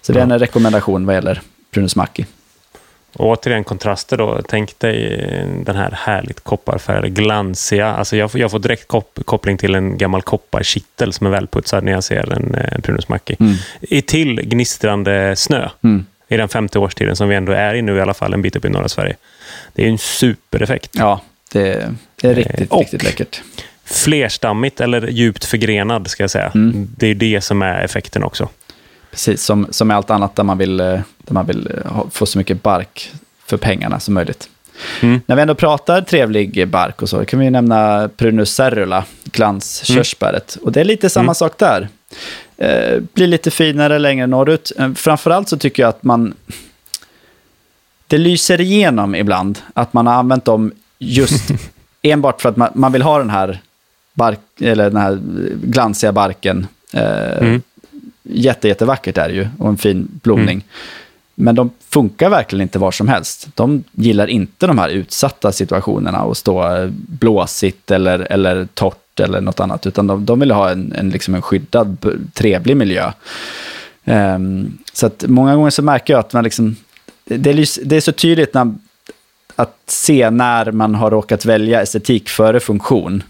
Så det är en rekommendation vad gäller Prunus Maki.
Och återigen kontraster då. Tänk dig eh, den här härligt kopparfärgade, glansiga. Alltså jag, får, jag får direkt kop koppling till en gammal kopparkittel som är välputsad när jag ser en eh, Prunus Mackie.
Mm.
I till gnistrande snö
Mm.
i den femte årstiden som vi ändå är i nu i alla fall, en bit upp i norra Sverige. Det är en supereffekt.
Ja, det, det är riktigt,
och-
riktigt läckert.
Flerstammigt eller djupt förgrenad ska jag säga.
Mm.
Det är det som är effekten också.
Precis, som, som med allt annat där man vill, eh, där man vill eh, få så mycket bark för pengarna som möjligt.
Mm.
När vi ändå pratar trevlig bark och så kan vi nämna Prunus cerula, glanskörsbäret. Och det är lite samma
Mm.
sak där. Eh, blir lite finare längre norrut. Eh, framförallt så tycker jag att man... Det lyser igenom ibland att man har använt dem just enbart för att man, man vill ha den här, bark, eller den här glansiga barken. Eh,
Mm.
Jätte, jättevackert är det ju och en fin blomning. Men de funkar verkligen inte var som helst. De gillar inte de här utsatta situationerna och stå eh, blåsigt eller, eller torrt eller något annat, utan de, de vill ha en, en, liksom en skyddad, trevlig miljö. Ehm, så att många gånger så märker jag att man liksom, det, är, det är så tydligt när, att se när man har råkat välja estetik före funktion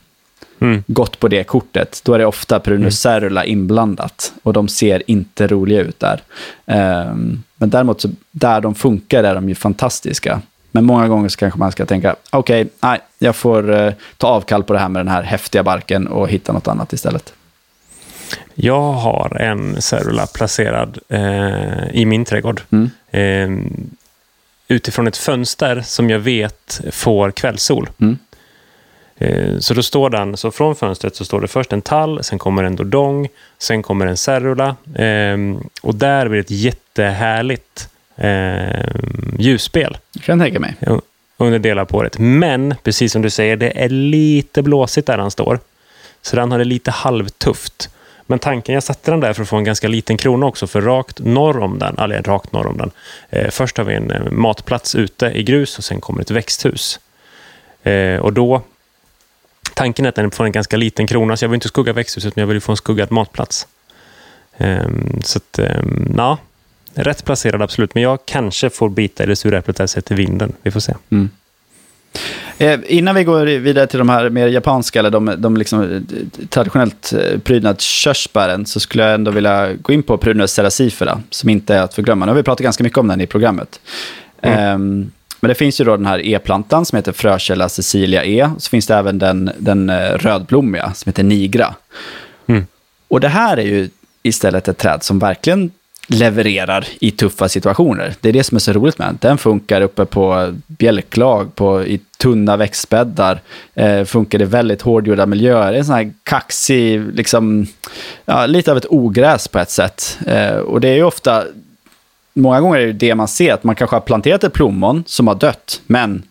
Mm.
gått på det kortet, då är det ofta Prunus cerula inblandat. Och de ser inte roliga ut där. Ehm, men däremot, så, där de funkar är de ju fantastiska. Men många gånger så kanske man ska tänka, okej, nej, jag får eh, ta avkall på det här med den här häftiga barken och hitta något annat istället.
Jag har en Cerula placerad eh, i min trädgård.
Mm.
Eh, utifrån ett fönster som jag vet får kvällssol.
Mm.
Eh, så då står den, så från fönstret så står det först en tall, sen kommer en dodong, sen kommer en Cerula. Eh, och där blir det ett jättehärligt eh, ljusspel
Det kan jag tänka mig.
under delar på året. Men, precis som du säger, det är lite blåsigt där han står. Så den har det lite halvtufft. Men tanken, jag satte den där för att få en ganska liten krona också, för rakt norr om den, eller rakt norr om den. Eh, först har vi en matplats ute i grus och sen kommer ett växthus. Eh, och då, tanken är att den får en ganska liten krona, så jag vill inte skugga växthuset, men jag vill få en skuggad matplats. Eh, så att, eh, ja, rätt placerad absolut, men jag kanske får bita i det sura äpplet där sett till vinden. Vi får se.
Mm. Eh, innan vi går vidare till de här mer japanska, eller de, de liksom, eh, traditionellt eh, prydnadskörsbären, så skulle jag ändå vilja gå in på Prunus seracifera, som inte är att förglömma. Nu har vi pratat ganska mycket om den i programmet.
Mm.
Ehm, men det finns ju då den här E-plantan som heter Frökälla Cecilia E. Så finns det även den, den eh, rödblommiga som heter Nigra.
Mm.
Och det här är ju istället ett träd som verkligen levererar i tuffa situationer. Det är det som är så roligt med den. Den funkar uppe på bjälklag, på, i tunna växtbäddar, eh, funkar i väldigt hårdgjorda miljöer. Det är en sån här kaxig, liksom, ja, lite av ett ogräs på ett sätt. Eh, och det är ju ofta, många gånger är det det man ser, att man kanske har planterat ett plommon som har dött, men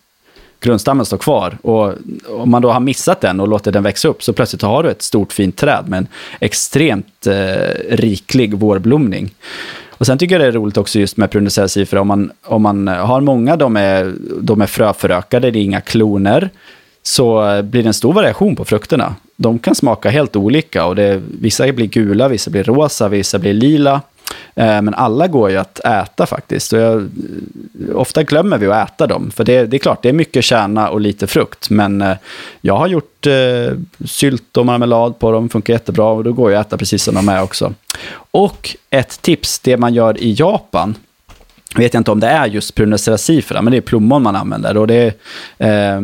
grundstammen står kvar. Och om man då har missat den och låter den växa upp så plötsligt har du ett stort fint träd med en extremt eh, riklig vårblomning. Och sen tycker jag det är roligt också just med Prunus för om man, om man har många, de är, de är fröförökade, det är inga kloner, så blir det en stor variation på frukterna. De kan smaka helt olika och det, vissa blir gula, vissa blir rosa, vissa blir lila. Eh, men alla går ju att äta faktiskt. Och jag, ofta glömmer vi att äta dem. För det, det, är klart, det är mycket kärna och lite frukt. Men eh, jag har gjort eh, sylt och marmelad på dem, funkar jättebra. Och då går ju att äta precis som de är också. Och ett tips, det man gör i Japan, vet jag inte om det är just Prunus seracifera, men det är plommon man använder. Och det eh,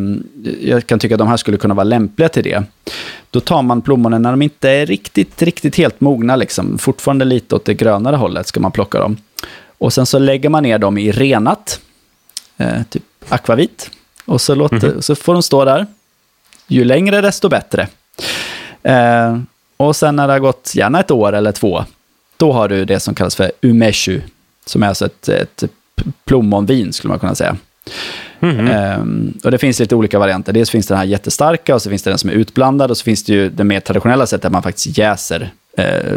jag kan tycka att de här skulle kunna vara lämpliga till det. Då tar man plommonen när de inte är riktigt, riktigt helt mogna, liksom. fortfarande lite åt det grönare hållet ska man plocka dem. Och sen så lägger man ner dem i renat, eh, typ akvavit. Och så, låter, mm -hmm. så får de stå där. Ju längre desto bättre. Eh, och sen när det har gått gärna ett år eller två, då har du det som kallas för umeshu, som är alltså ett, ett plommonvin skulle man kunna säga. Mm -hmm. um, och det finns lite olika varianter. Dels finns det den här jättestarka och så finns det den som är utblandad och så finns det ju det mer traditionella sättet där man faktiskt jäser eh,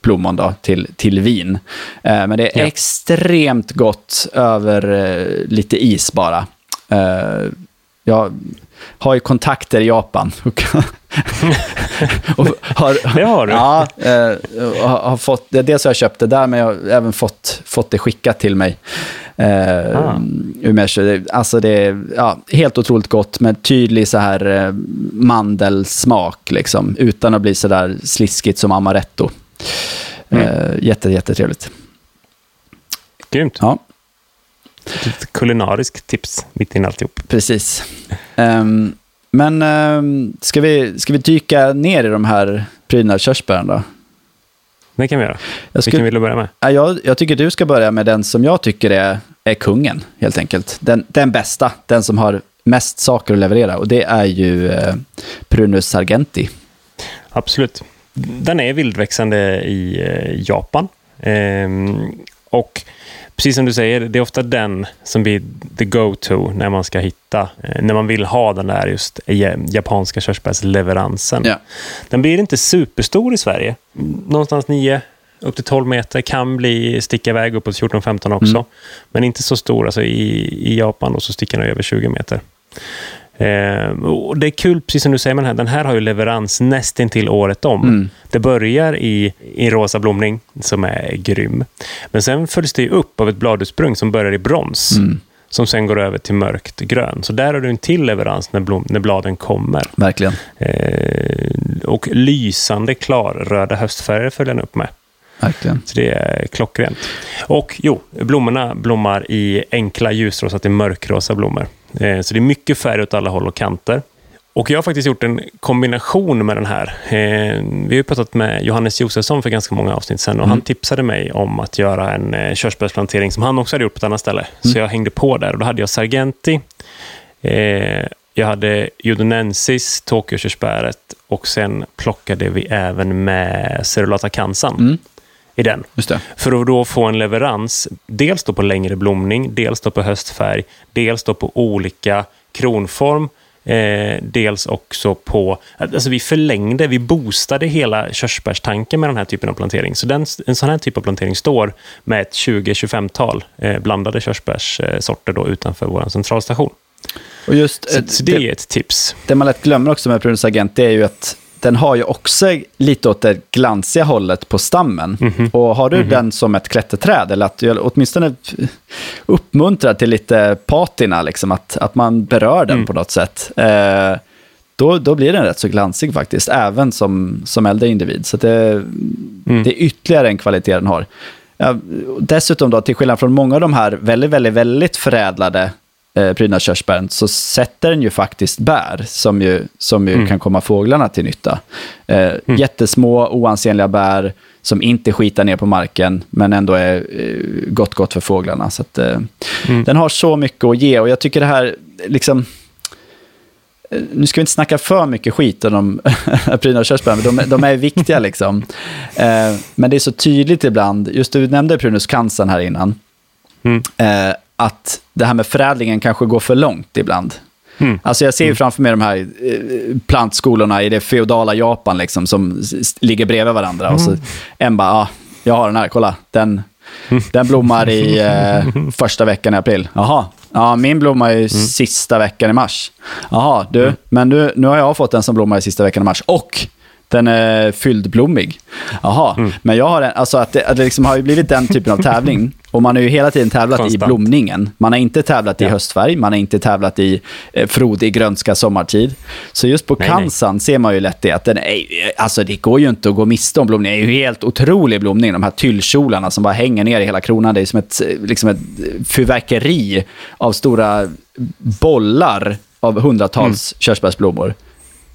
plommon då, till, till vin. Eh, men det är ja. extremt gott över eh, lite is bara. Eh, jag har ju kontakter i Japan.
och har, det har du?
Ja, eh, har, har fått, dels har jag köpt det där, men jag har även fått, fått det skickat till mig. Eh, ah. Alltså det är ja, helt otroligt gott med tydlig så här eh, mandelsmak, liksom, utan att bli så där sliskigt som amaretto. Mm. Eh, jätte, jättetrevligt.
Grymt.
Ja.
Ett kulinariskt tips mitt i alltihop.
Precis. Um, men um, ska, vi, ska vi dyka ner i de här prydnadskörsbären då?
Det kan vi göra. Jag skulle, Vilken vill du börja med?
Jag, jag tycker du ska börja med den som jag tycker är, är kungen, helt enkelt. Den, den bästa, den som har mest saker att leverera. Och det är ju eh, Prunus Sargenti.
Absolut. Den är vildväxande i eh, Japan. Ehm, och precis som du säger, det är ofta den som blir the go-to när man ska hitta, eh, när man vill ha den där just japanska körsbärsleveransen. Ja. Den blir inte superstor i Sverige. Någonstans 9 upp till 12 meter, kan bli, sticka iväg uppåt 14-15 också. Mm. Men inte så stor. Alltså i, I Japan då så sticker den över 20 meter. Eh, och det är kul, precis som du säger, men här, den här har ju leverans nästintill året om. Mm. Det börjar i, i rosa blomning, som är grym. Men sen följs det upp av ett bladutsprung som börjar i brons. Mm. Som sen går över till mörkt grön. Så där har du en till leverans när, blom, när bladen kommer.
Verkligen.
Eh, och lysande klarröda höstfärger följer den upp med.
Verkligen.
Så det är klockrent. Och jo, blommorna blommar i enkla ljusrosa till mörkrosa blommor. Eh, så det är mycket färg åt alla håll och kanter. Och jag har faktiskt gjort en kombination med den här. Eh, vi har pratat med Johannes Josefsson för ganska många avsnitt sedan och mm. han tipsade mig om att göra en eh, körsbärsplantering som han också hade gjort på ett annat ställe. Mm. Så jag hängde på där och då hade jag Sargenti, jag hade Judonensis, Tokyokörsbäret och sen plockade vi även med Cerulata Kansan. Mm i den. För att då få en leverans, dels då på längre blomning, dels då på höstfärg, dels då på olika kronform, eh, dels också på... Alltså vi förlängde, vi boostade hela körsbärstanken med den här typen av plantering. Så den, en sån här typ av plantering står med ett 20-25-tal eh, blandade körsbärssorter då utanför vår centralstation.
Och just,
så, så det, det är ett tips.
Det man lätt glömmer också med Prunus Agent, det är ju att den har ju också lite åt det glansiga hållet på stammen. Mm -hmm. Och har du mm -hmm. den som ett klätterträd, eller att du åtminstone uppmuntrar till lite patina, liksom, att, att man berör den mm. på något sätt, eh, då, då blir den rätt så glansig faktiskt, även som, som äldre individ. Så det, mm. det är ytterligare en kvalitet den har. Ja, dessutom, då, till skillnad från många av de här väldigt, väldigt, väldigt förädlade eh, prydnadskörsbären så sätter den ju faktiskt bär som ju, som ju kan komma fåglarna till nytta. Eh, Jättesmå, oansenliga bär som inte skitar ner på marken, men ändå är eh, gott, gott för fåglarna. Så att, eh, Den har så mycket att ge och jag tycker det här, liksom, eh, nu ska vi inte snacka för mycket skit om prydnadskörsbären, men de, de är viktiga liksom. Eh, men det är så tydligt ibland, just du nämnde Prunus cancer här innan,
Mm.
eh, att det här med förädlingen kanske går för långt ibland.
Mm.
Alltså jag ser ju framför mig de här eh, plantskolorna i det feodala Japan liksom, som ligger bredvid varandra. Och så en bara, ah, jag har den här, kolla. Den, den blommar i eh, första veckan i april. Jaha, ja, min blommar i sista veckan i mars. Jaha, du, men nu, nu har jag fått den som blommar i sista veckan i mars. Och den är fylldblommig. Jaha, men jag har en, alltså att det, att det liksom har ju blivit den typen av tävling. Och man har ju hela tiden tävlat i
Konstant.
blomningen. Man har inte tävlat i
Ja.
höstfärg, man har inte tävlat i eh, frodig grönska sommartid. Så just på
Nej, nej.
Kansan ser man ju lätt det, att den är, alltså det går ju inte att gå miste om blomning. Det är ju helt otrolig blomning, de här tyllkjolarna som bara hänger ner i hela kronan. Det är som ett, liksom ett fyrverkeri av stora bollar av hundratals körsbärsblommor.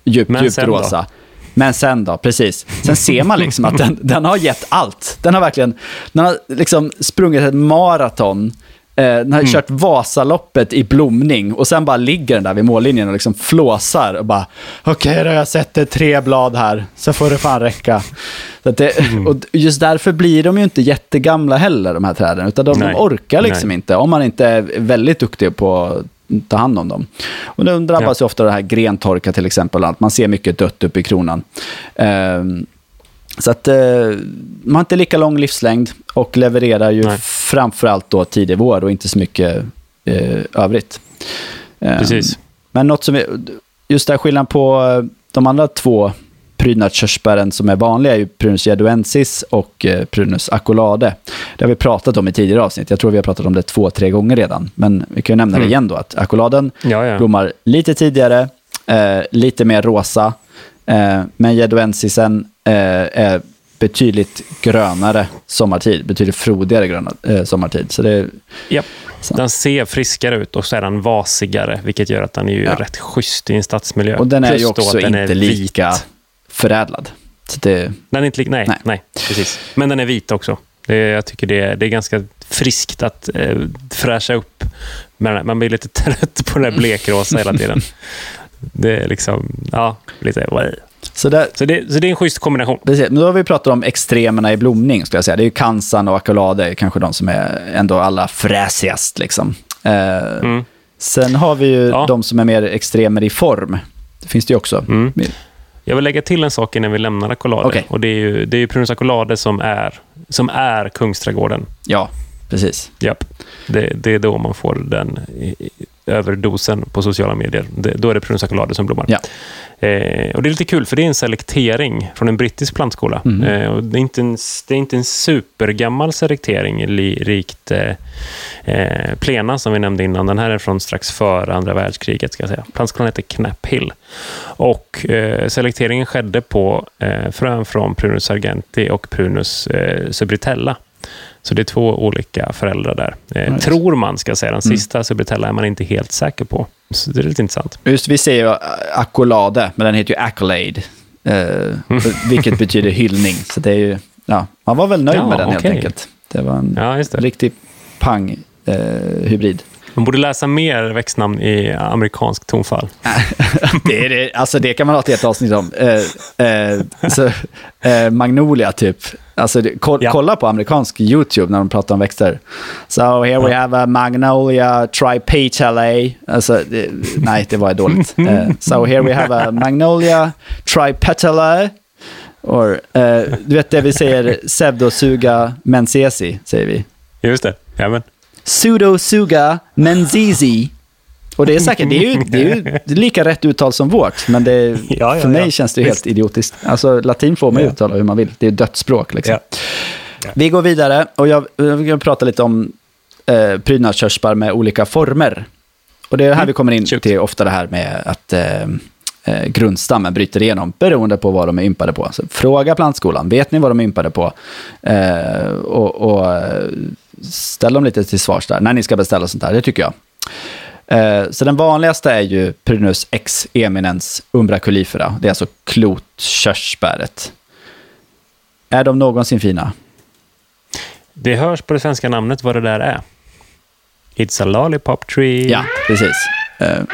Djupt,
Men
djupt
sen då?
Men sen då, precis. Sen ser man liksom att den, den har gett allt. Den har verkligen den har liksom sprungit ett maraton. Eh, den har kört Vasaloppet i blomning och sen bara ligger den där vid mållinjen och liksom flåsar och bara okej då, jag sätter tre blad här, så får det fan räcka. Det, och just därför blir de ju inte jättegamla heller, de här träden, utan de, de orkar liksom
Nej.
inte om man inte är väldigt duktig på ta hand om dem. Och de drabbas ju ofta av det här grentorka till exempel, man ser mycket dött upp i kronan. Ehm, så att eh, man har inte lika lång livslängd och levererar ju
Nej.
framförallt då tidig vår och inte så mycket eh, övrigt. Ehm,
Precis.
Men något som är, just där skillnaden på eh, de andra två prydnadskörsbären som är vanliga är ju Prunus jaduensis och eh, Prunus acolade. Det har vi pratat om i tidigare avsnitt. Jag tror vi har pratat om det två, tre gånger redan. Men vi kan ju nämna det igen då, att acoladen
Ja, ja.
blommar lite tidigare, eh, lite mer rosa. Eh, men jaduensisen eh, är betydligt grönare sommartid, betydligt frodigare gröna, eh, sommartid. Så det,
Japp.
Så.
Den ser friskare ut och så är den vasigare, vilket gör att den är ju
Ja.
rätt schysst i en stadsmiljö.
och den är
Plus
ju också inte
vit.
Förädlad. Så det,
Den är inte nej,
Nej.
nej. precis. Men den är vit också. Det, jag tycker det är, det är ganska friskt att eh, fräscha upp. Men man blir lite trött på den där blekrosa hela tiden. Det är liksom, ja, lite...
så där,
Så det, så det är en schysst kombination.
Precis, men då har vi pratat om extremerna i blomning, skulle jag säga. Det är ju kansan och akolade, kanske de som är ändå allra fräsigast. Liksom. Eh,
Mm.
Sen har vi ju
Ja.
de som är mer extremer i form. Det finns det ju också.
Mm. Jag vill lägga till en sak innan vi lämnar Accolade.
Okej.
Och det är ju, det är ju Prunus Accolade som är, som är Kungsträdgården.
Ja, precis.
Japp. Det, det är då man får den i- överdosen på sociala medier. Det, då är det Prunus Accolade som blommar.
Ja.
Eh, och det är lite kul, för det är en selektering från en brittisk plantskola.
Mhm.
Eh, och det, är inte en, det är inte en supergammal selektering, li, rikt eh, eh, Plena som vi nämnde innan. Den här är från strax före andra världskriget. Ska jag säga. Plantskolan heter Knapp Hill. Och eh, selekteringen skedde på eh, frön från Prunus sargenti och Prunus subritella. Så det är två olika föräldrar där. Eh,
Nice.
Tror man, ska jag säga. Den
Mm.
sista subritella är man inte helt säker på. Så det är lite intressant.
Just vi säger ju akolade, men den heter ju accolade. Eh, vilket betyder hyllning. Så det är ju, ja, man var väl nöjd
Ja,
med den helt
okej.
enkelt. Det var en
Ja, det.
riktig pang-hybrid.
Man borde läsa mer växtnamn i amerikansk tonfall.
det, det, alltså det kan man ha ett helt avsnitt om. Eh, eh, så, eh, Magnolia typ. Alltså, ko-
Ja.
Kolla på amerikansk YouTube när de pratar om växter. So here we have a Magnolia tripetalae. Alltså, det, nej, det var dåligt. Eh, so here we have a Magnolia tripetalae. Or, eh, du vet det vi säger, pseudosuga menziesi, säger vi.
Just det. Jajamän.
Pseudosuga menziesi. Och det är säkert, det är ju, det är ju lika rätt uttal som vårt, men det,
Ja, ja,
för mig
ja.
känns det helt
Visst.
idiotiskt. Alltså latin får man uttala hur man vill, det är dödsspråk liksom. Vi går vidare och jag, jag prata lite om eh, prydnadskörsbär med olika former. Och det är här
Mm,
vi kommer in
shoot.
till ofta det här med att eh, eh, grundstammen bryter igenom beroende på vad de är ympade på. Så fråga plantskolan, vet ni vad de är ympade på? Eh, och och eh, ställ dem lite till svars där, när ni ska beställa sånt här, det tycker jag. Eh, så den vanligaste är ju Prunus ex eminens umbraculifera. Det är alltså klotkörsbäret. Är de någonsin fina?
Det hörs på det svenska namnet vad det där är. It's a lollipop tree.
Ja, precis. Eh,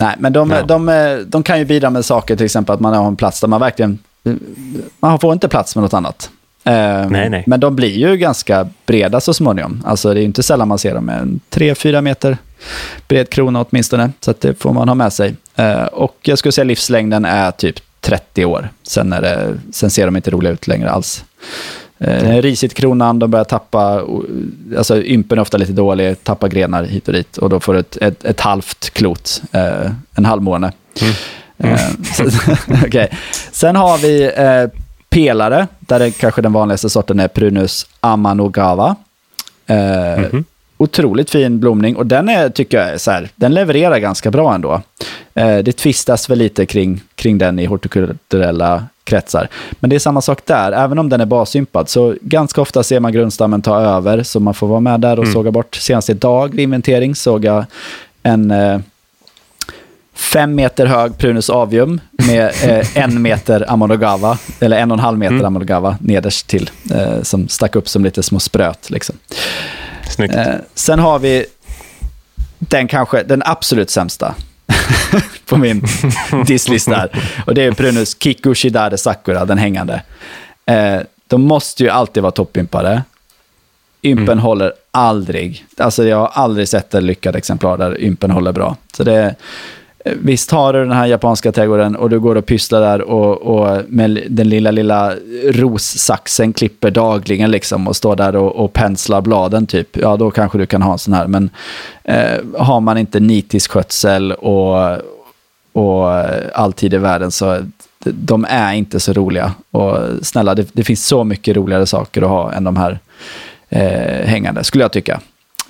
Nej, men de,
Ja.
de, de kan ju bidra med saker, till exempel att man har en plats där man verkligen... Man får inte plats med något annat. Eh,
Nej, nej.
Men de blir ju ganska breda så småningom. Alltså det är ju inte sällan man ser dem med en 3-4 meter bred krona åtminstone. Så det får man ha med sig. Eh, och jag skulle säga livslängden är typ 30 år. Sen, är det, sen ser de inte roliga ut längre alls. Eh, risigt kronan, de börjar tappa, alltså ympen är ofta lite dålig, tappar grenar hit och dit och då får du ett, ett, ett halvt klot, eh, en halvmåne. Eh, så- okej. Sen har vi eh, pelare, där är kanske den vanligaste sorten är Prunus amanogava. Eh,
Mhm.
Otroligt fin blomning och den är, tycker jag, så här, den levererar ganska bra ändå. Eh, det tvistas väl lite kring, kring den i hortikulturella kretsar. Men det är samma sak där, även om den är basympad så ganska ofta ser man grundstammen ta över, så man får vara med där och såga bort. Senast idag vid inventering såg jag en eh, fem meter hög Prunus avium med eh, en meter amonogava, eller en och en halv meter
Mm.
amonogava nederst till, eh, som stack upp som lite små spröt. Liksom.
Snyggt.
Eh, sen har vi den kanske, den absolut sämsta på min disslista här. Och det är Prunus Kikushidare Sakura, den hängande. Eh, de måste ju alltid vara toppimpade. Ympen håller aldrig. Alltså jag har aldrig sett ett lyckat exemplar där ympen håller bra. Så det är, Visst har du den här japanska trädgården och du går och pysslar där och, och med den lilla, lilla rossaxen klipper dagligen liksom och står där och, och penslar bladen typ. Ja, då kanske du kan ha en sån här. Men eh, har man inte nitisk skötsel och, och alltid i världen så de är inte så roliga. Och snälla, det, det finns så mycket roligare saker att ha än de här eh, hängande, skulle jag tycka.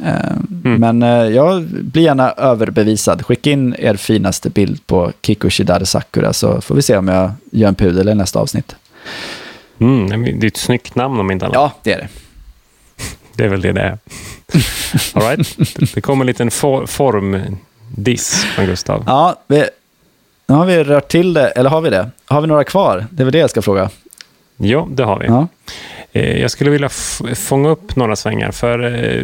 Eh, Men eh, jag blir gärna överbevisad. Skicka in er finaste bild på Kikushidare Sakura så får vi se om jag gör en pudel i nästa avsnitt.
Mm, det är ett snyggt namn om inte annat.
Ja, det är det.
Det är väl det det är. All right. Det kommer en liten for, formdiss från Gustav.
Ja, vi, nu har vi rört till det, eller har vi det? Har vi några kvar? Det är väl det jag ska fråga.
Ja, det har vi.
Ja.
Eh, Jag skulle vilja fånga upp några svängar, för eh,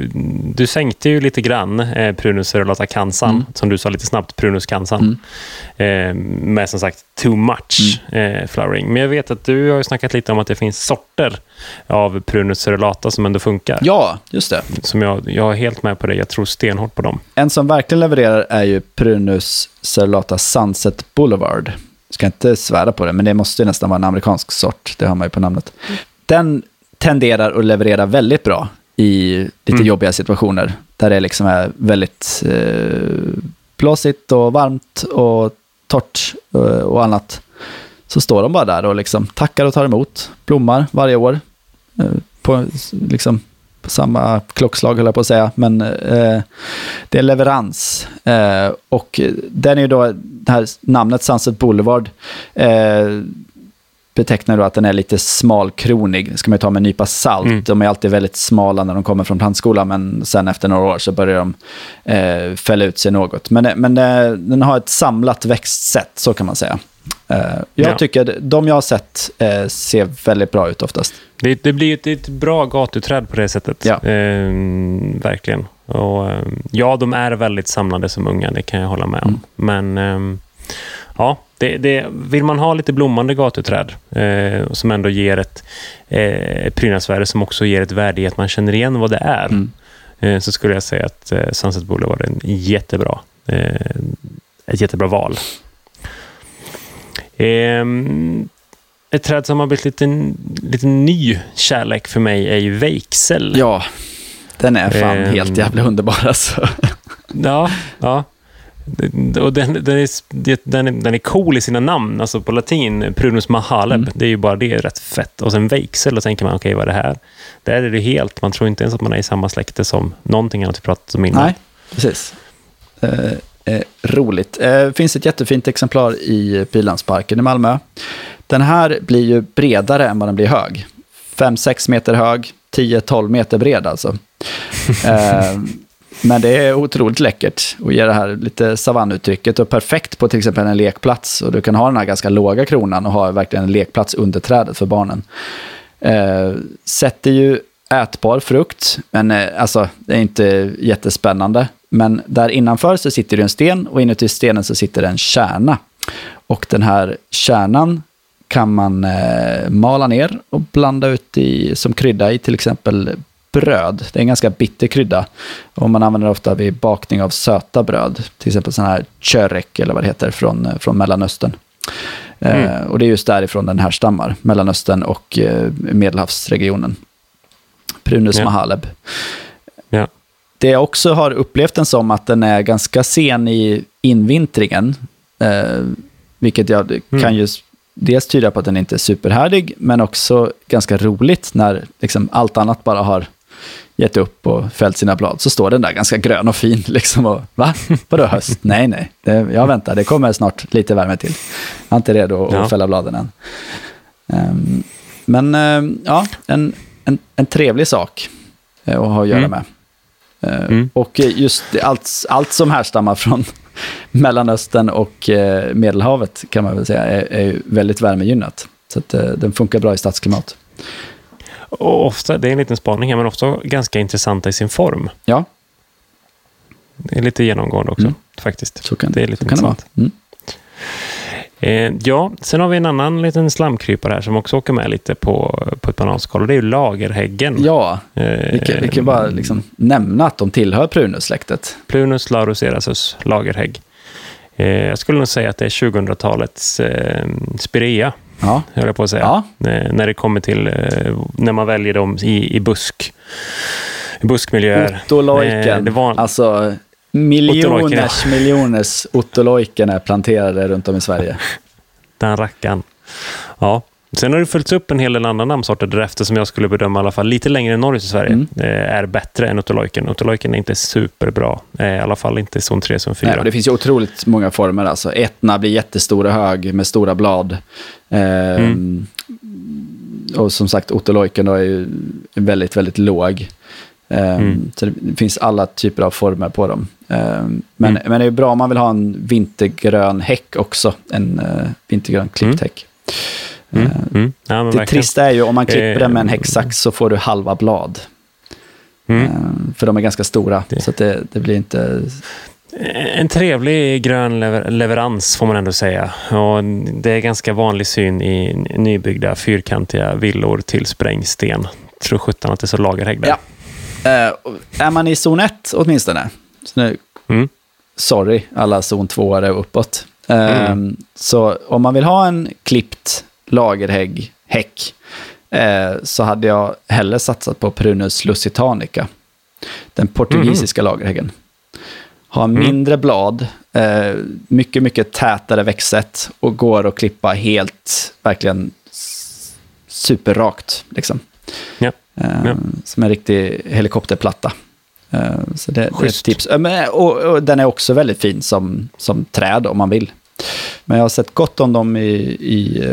du sänkte ju lite grann eh, Prunus relata cansan,
Mm.
som du sa lite snabbt, Prunus cansan, eh, med som sagt too much
Mm.
eh, flowering. Men jag vet att du har ju snackat lite om att det finns sorter av Prunus relata som ändå funkar.
ja, just det.
Som jag, jag är helt med på det, jag tror stenhårt på dem.
En som verkligen levererar är ju Prunus Cerulata Sunset Boulevard. Ska inte svära på det, men det måste ju nästan vara en amerikansk sort. Det har man ju på namnet. Den tenderar att leverera väldigt bra i lite
Mm.
jobbiga situationer. Där det liksom är väldigt eh, blåsigt och varmt och torrt eh, och annat. Så står de bara där och liksom tackar och tar emot. Blommar varje år. Eh, på, liksom, på samma klockslag höll jag på att säga. Men eh, det är leverans. Eh, och den är ju då, det här namnet Sunset Boulevard eh, betecknar då att den är lite smalkronig. Det ska man ju ta med en nypa salt.
Mm.
De är alltid väldigt smala när de kommer från plantskolan, men sen efter några år så börjar de eh, fälla ut sig något. Men, men eh, den har ett samlat växtsätt, så kan man säga. Eh, jag
Ja.
tycker de jag har sett eh, ser väldigt bra ut oftast.
Det, det blir ett, ett bra gatuträd på det sättet.
Ja.
Ehm, verkligen. Och, ehm, ja, de är väldigt samlade som unga, det kan jag hålla med om. Men ehm, ja, det, det, vill man ha lite blommande gatuträd eh, som ändå ger ett eh, prydnadsvärde som också ger ett värde i att man känner igen vad det är.
Mm.
Eh, så skulle jag säga att eh, Sunset Boulevard är en jättebra, eh, ett jättebra val. Ehm, ett träd som har blivit lite, lite ny kärlek för mig är ju Veixel.
Ja, den är fan
Ehm.
helt jävla underbar alltså.
Ja, ja. Och den, den, är, den, är, den är cool i sina namn. Alltså på latin, Prunus mahaleb,
Mm.
det är ju bara det rätt fett. Och sen Veixel, då tänker man, okej, vad är det här? Där är det helt, man tror inte ens att man är i samma släkte som någonting annat vi pratat om innan.
Nej, precis. Eh, eh, roligt. Eh, finns ett jättefint exemplar i Pilandsparken i Malmö. Den här blir ju bredare än vad den blir hög. 5-6 meter hög, 10-12 meter bred alltså. men det är otroligt läckert och ger det här lite savannuttrycket och perfekt på till exempel en lekplats. Och du kan ha den här ganska låga kronan och ha verkligen en lekplats under trädet för barnen. Eh, sätter ju ätbar frukt, men eh, alltså, det är inte jättespännande. Men där innanför så sitter det en sten och inuti stenen så sitter det en kärna. Och den här kärnan kan man eh, mala ner och blanda ut i, som krydda i till exempel bröd. Det är en ganska bitter krydda. Och man använder det ofta vid bakning av söta bröd. Till exempel sån här körek eller vad det heter från, eh, från Mellanöstern. Eh, mm. Eh, och det är just därifrån den här stammar. Mellanöstern och eh, Medelhavsregionen. Prunus ja. mahaleb. Ja. Det jag också har upplevt den som att den är ganska sen i invintringen. Eh, vilket jag mm. kan ju dels tyda på att den inte är superhärdig, men också ganska roligt när liksom allt annat bara har gett upp och fällt sina blad, så står den där ganska grön och fin. Liksom och, Va? Vadå höst? nej, nej. Det, jag väntar, det kommer snart lite värme till. Jag är inte redo ja. att fälla bladen än. Um, men uh, ja, en, en, en trevlig sak uh, att ha att göra mm. med. Uh, mm. Och just allt, allt som härstammar från Mellanöstern och eh, Medelhavet kan man väl säga är, är väldigt värmegynnat. Så att, den funkar bra i stadsklimat.
Och ofta, det är en liten spaning här, men ofta ganska intressanta i sin form.
Ja.
Det är lite genomgående också, mm. faktiskt.
Så kan
det, är lite vara. Mm. Eh, ja, sen har vi en annan liten slamkrypare här som också åker med lite på, på ett bananskal och det är ju lagerhäggen.
Ja, eh, vi, kan, vi kan bara liksom nämna att de tillhör Prunus-släktet.
Prunus laurocerasus lagerhägg. Eh, jag skulle nog säga att det är 2000-talets eh, spirea ja. höll jag på att säga. Ja. När det kommer till eh, när man väljer dem i, i busk. I buskmiljöer.
Ottolojken. Eh, var... Alltså miljoners, miljoners ottolojken är planterade runt om i Sverige.
Den rackaren. Ja. Sen har det följts upp en hel del andra namnsorter därefter som jag skulle bedöma i alla fall lite längre norrut i Sverige mm. är bättre än Otolojken. Otolojken är inte superbra, i alla fall inte zon 3, zon 4.
Nej, det finns ju otroligt många former. Alltså. Etna blir jättestora hög med stora blad. Eh, mm. Och som sagt, Otolojken är ju väldigt, väldigt låg. Eh, mm. Så det finns alla typer av former på dem. Eh, men, mm. men det är bra om man vill ha en vintergrön häck också. En uh, vintergrön klippt häck. Mm, eh, mm. Ja, det verkligen. trista är ju om man klipper den med en eh, häcksax så får du halva blad. Mm. Eh, för de är ganska stora, det. så det, det, blir inte...
En trevlig grön lever leverans får man ändå säga. Och det är ganska vanlig syn i nybyggda fyrkantiga villor till sprängsten. Tror sjutton att det är så lagerhägg där. Ja.
Uh, är man i zon 1 åtminstone, så nu, mm. sorry alla zon 2 och uppåt. Uh, mm. Så om man vill ha en klippt lagerhägg, häck, eh, så hade jag hellre satsat på Prunus lusitanica. Den portugisiska mm. lagerhäggen. Har mm. mindre blad, eh, mycket, mycket tätare växtsätt och går att klippa helt, verkligen superrakt. Liksom. Ja. Eh, ja. Som en riktig helikopterplatta. Eh, så det, det, är ett tips. Eh, och, och, den är också väldigt fin som, som träd om man vill. Men jag har sett gott om dem i, i,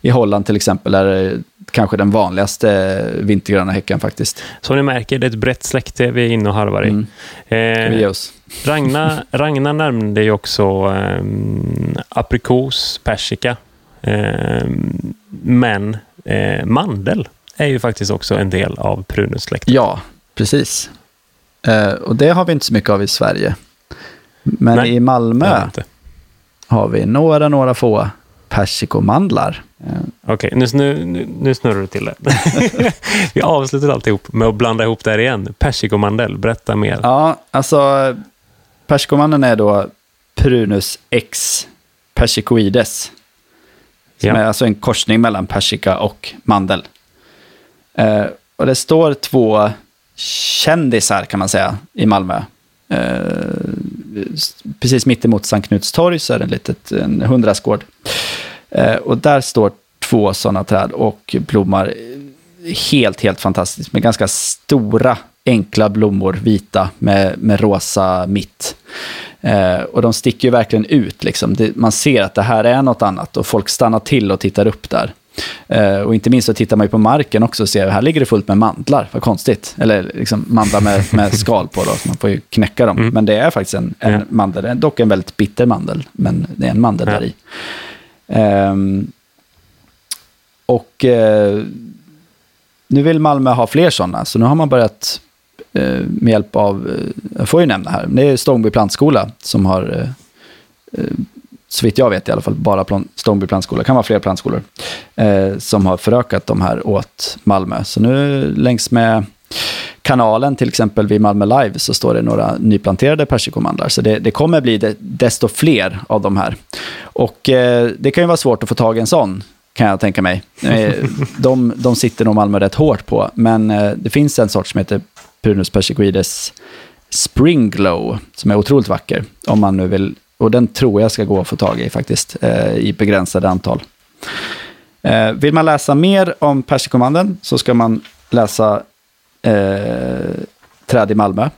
i Holland till exempel, där är kanske den vanligaste vintergröna häcken faktiskt.
Som ni märker, det är ett brett släkte vi är inne och harvar i. Mm.
Eh,
Ragna, Ragna nämnde ju också eh, aprikos, persika, eh, men eh, mandel är ju faktiskt också en del av prunussläktet.
Ja, precis. Eh, och det har vi inte så mycket av i Sverige. Men Nej, i Malmö har vi några, några få persikomandlar.
Okej, okay, nu, nu, nu snurrar du till det. vi avslutar alltihop med att blanda ihop det här igen. Persikomandel, berätta mer.
Ja, alltså persikomandeln är då Prunus ex persicoides. Som ja. är alltså en korsning mellan persika och mandel. Eh, och det står två kändisar kan man säga i Malmö. Eh, precis mittemot Sankt Knuts torg så är det en litet en hundrastgård. Eh, och där står två sådana träd och blommar helt, helt fantastiskt med ganska stora enkla blommor, vita med, med rosa mitt. Eh, och de sticker ju verkligen ut. Liksom. Det, man ser att det här är något annat och folk stannar till och tittar upp där. Eh, och inte minst så tittar man ju på marken också och ser, här ligger det fullt med mandlar, vad konstigt. Eller liksom mandlar med, med skal på då, så man får ju knäcka dem.
Mm.
Men det är faktiskt en, en
Ja.
mandel, dock en väldigt bitter mandel, men det är en mandel
Ja.
där i. Ehm, och eh, nu vill Malmö ha fler sådana, så nu har man börjat eh, med hjälp av, jag får ju nämna här, det är Stångby plantskola som har, så vitt jag vet i alla fall, bara plan, Stångby plantskola, det kan vara fler plantskolor, eh, som har förökat de här åt Malmö. Så nu längs med kanalen, till exempel vid Malmö Live, så står det några nyplanterade persikomandlar. Så det, det kommer bli de, desto fler av de här. Och eh, det kan ju vara svårt att få tag i en sån, kan jag tänka mig. Eh, de, de sitter nog Malmö rätt hårt på, men eh, det finns en sort som heter Prunus persicoides Spring Glow, som är otroligt vacker, om man nu vill. Och den tror jag ska gå att få tag i faktiskt, eh, i begränsade antal. Eh, vill man läsa mer om persikomanden så ska man läsa eh, Träd i Malmö.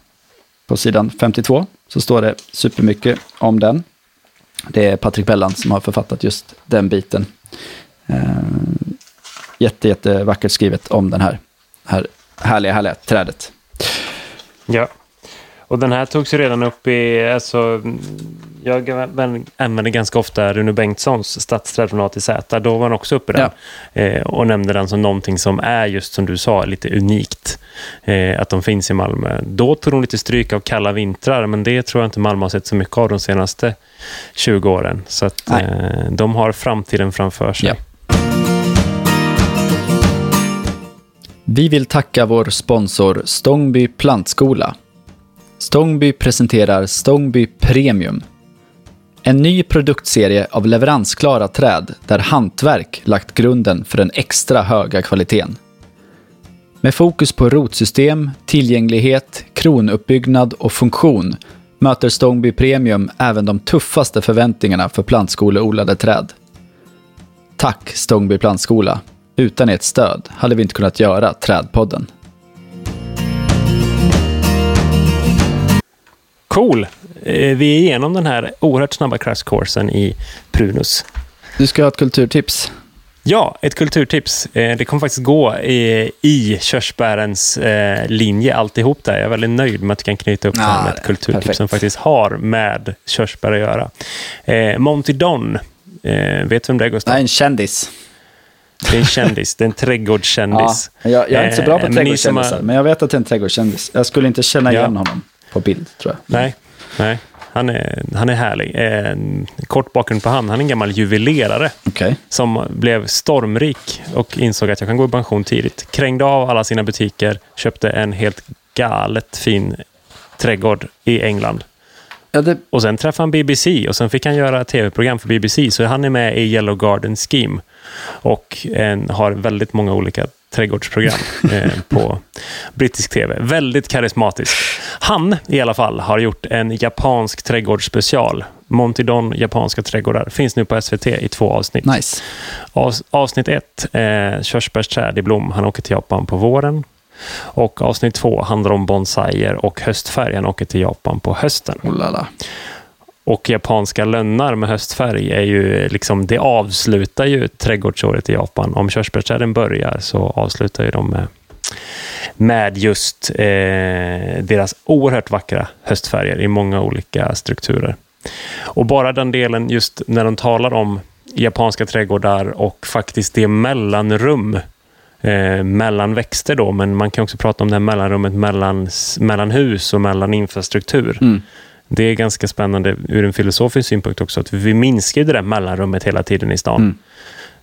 På sidan 52 så står det supermycket om den. Det är Patrik Bellan som har författat just den biten. Eh, jätte, jättevackert skrivet om den här, här härliga, härliga trädet.
Ja. Och den här togs ju redan upp i, alltså, jag använder ganska ofta Rune Bengtssons stadsträdformat i Z. Då var han också uppe den. Eh, och nämnde den som någonting som är just som du sa, lite unikt. Eh, att de finns i Malmö. Då tog de lite stryk av kalla vintrar, men det tror jag inte Malmö har sett så mycket av de senaste 20 åren. Så att eh, de har framtiden framför sig.
Ja. Vi vill tacka vår sponsor Stångby plantskola. Stångby presenterar Stångby Premium. En ny produktserie av leveransklara träd där hantverk lagt grunden för den extra höga kvaliteten. Med fokus på rotsystem, tillgänglighet, kronuppbyggnad och funktion möter Stångby Premium även de tuffaste förväntningarna för plantskoleodlade träd. Tack Stångby plantskola. Utan ert stöd hade vi inte kunnat göra Trädpodden.
Cool! Eh, vi är igenom den här oerhört snabba crashcoursen i Prunus.
Du ska ha ett kulturtips.
Ja, ett kulturtips. Eh, Det kommer faktiskt gå i, i körsbärens eh, linje alltihop där. Jag är väldigt nöjd med att vi kan knyta upp det här
Ja,
med ett kulturtips
perfekt.
som faktiskt har med körsbär att göra. Monty Don, vet du vem det är Gustav?
Nej, en kändis.
Det är en kändis, det är en
Ja,
trädgårdskändis.
jag, jag är inte så bra på trädgårdskändisar, men jag vet att det är en trädgårdskändis. Jag skulle inte känna
Ja.
igen honom på bild, tror jag.
Nej, nej. Han är, han är härlig. Eh, kort bakgrund på han. Han är en gammal juvelerare.
Okej.
som blev stormrik och insåg att jag kan gå i pension tidigt. Krängde av alla sina butiker, köpte en helt galet fin trädgård i England.
Ja, det,
Och sen träffade han BBC och sen fick han göra tv-program för BBC. Så han är med i Yellow Garden Scheme och en, har väldigt många olika trädgårdsprogram eh, på brittisk tv. Väldigt karismatisk. Han i alla fall har gjort en japansk trädgårdsspecial. Monty Don japanska trädgårdar. Finns nu på SVT i två avsnitt.
nice.
Avs- Avsnitt ett, eh, körsbärsträd i blom. Han åker till Japan på våren. Och avsnitt två handlar om bonsaier och höstfärg. Han åker till Japan på hösten.
Oh.
Och japanska lönnar med höstfärg är ju eh, liksom, det avslutar ju trädgårdsåret i Japan. Om körsbärsträden börjar så avslutar ju de med, med just eh, deras oerhört vackra höstfärger i många olika strukturer. Och bara den delen just när de talar om japanska trädgårdar och faktiskt det mellanrum eh, mellan växter då, men man kan också prata om det här mellanrummet mellan, mellan hus och mellan infrastruktur.
Mm.
Det är ganska spännande ur en filosofisk synpunkt också, att vi minskar det där mellanrummet hela tiden i stan.
Mm.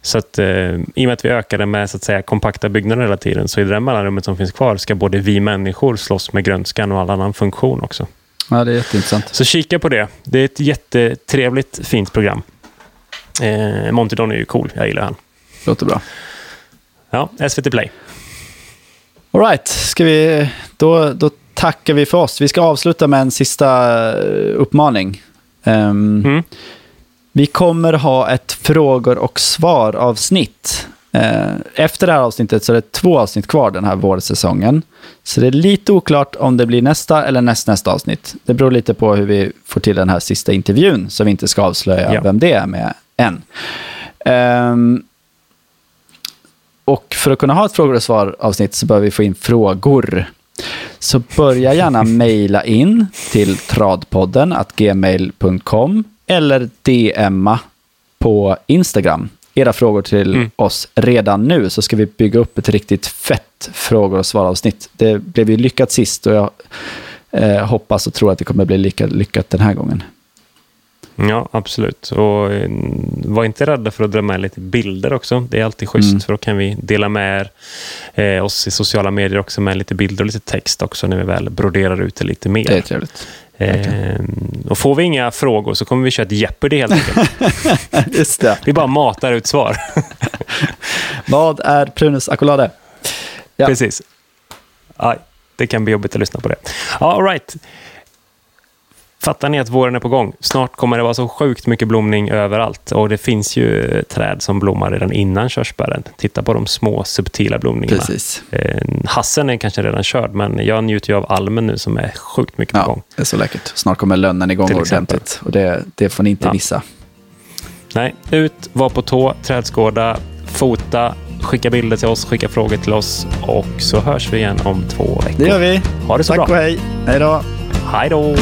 Så att eh, i och med att vi ökar det med så att säga, kompakta byggnader hela tiden, så i det där mellanrummet som finns kvar ska både vi människor slåss med grönskan och all annan funktion också.
Ja, det är jätteintressant.
Så kika på det. Det är ett jättetrevligt, fint program. Eh, Monty Don är ju cool, jag gillar han.
Låter bra.
Ja, SVT Play.
All right, ska vi, då, då tackar vi för oss. Vi ska avsluta med en sista eh, uppmaning. Ehm,
Mm.
Vi kommer ha ett frågor och svar-avsnitt. Eh, Efter det här avsnittet så är det två avsnitt kvar den här vårsäsongen. Så det är lite oklart om det blir nästa eller nästnästa avsnitt. Det beror lite på hur vi får till den här sista intervjun, så vi inte ska avslöja
Ja.
vem det är med än. Ehm, och för att kunna ha ett frågor och svar-avsnitt så behöver vi få in frågor. Så börja gärna mejla in till tradpodden att gmail.com eller DMa på Instagram era frågor till
Mm.
oss redan nu så ska vi bygga upp ett riktigt fett frågor och svar-avsnitt. Det blev ju lyckat sist och jag eh, hoppas och tror att det kommer bli lika lyckat den här gången.
Ja, absolut. Och eh, var inte rädda för att dra med lite bilder också. Det är alltid schysst,
Mm.
för då kan vi dela med eh, oss i sociala medier också med lite bilder och lite text också när vi väl broderar ut det lite mer.
Det är trevligt.
Eh, och får vi inga frågor så kommer vi köra ett Jeopardy helt enkelt.
Just det.
vi bara matar ut svar.
Vad är Prunus accolade? Ja.
Precis. Aj, det kan bli jobbigt att lyssna på det. All right. Fattar ni att våren är på gång? Snart kommer det vara så sjukt mycket blomning överallt. Och det finns ju träd som blommar redan innan körsbären. Titta på de små subtila blomningarna.
Precis.
Eh, hassen är kanske redan körd, men jag njuter ju av almen nu som är sjukt mycket på
Ja,
gång.
det är så läckert. Snart kommer lönnen igång
Till
ordentligt. Och det, det får ni inte
Ja.
missa.
Nej, ut, var på tå, trädskåda, fota, skicka bilder till oss, skicka frågor till oss och så hörs vi igen om två veckor.
Det gör vi.
Ha det så
Tack
bra.
och hej. Hej då.
Hej då!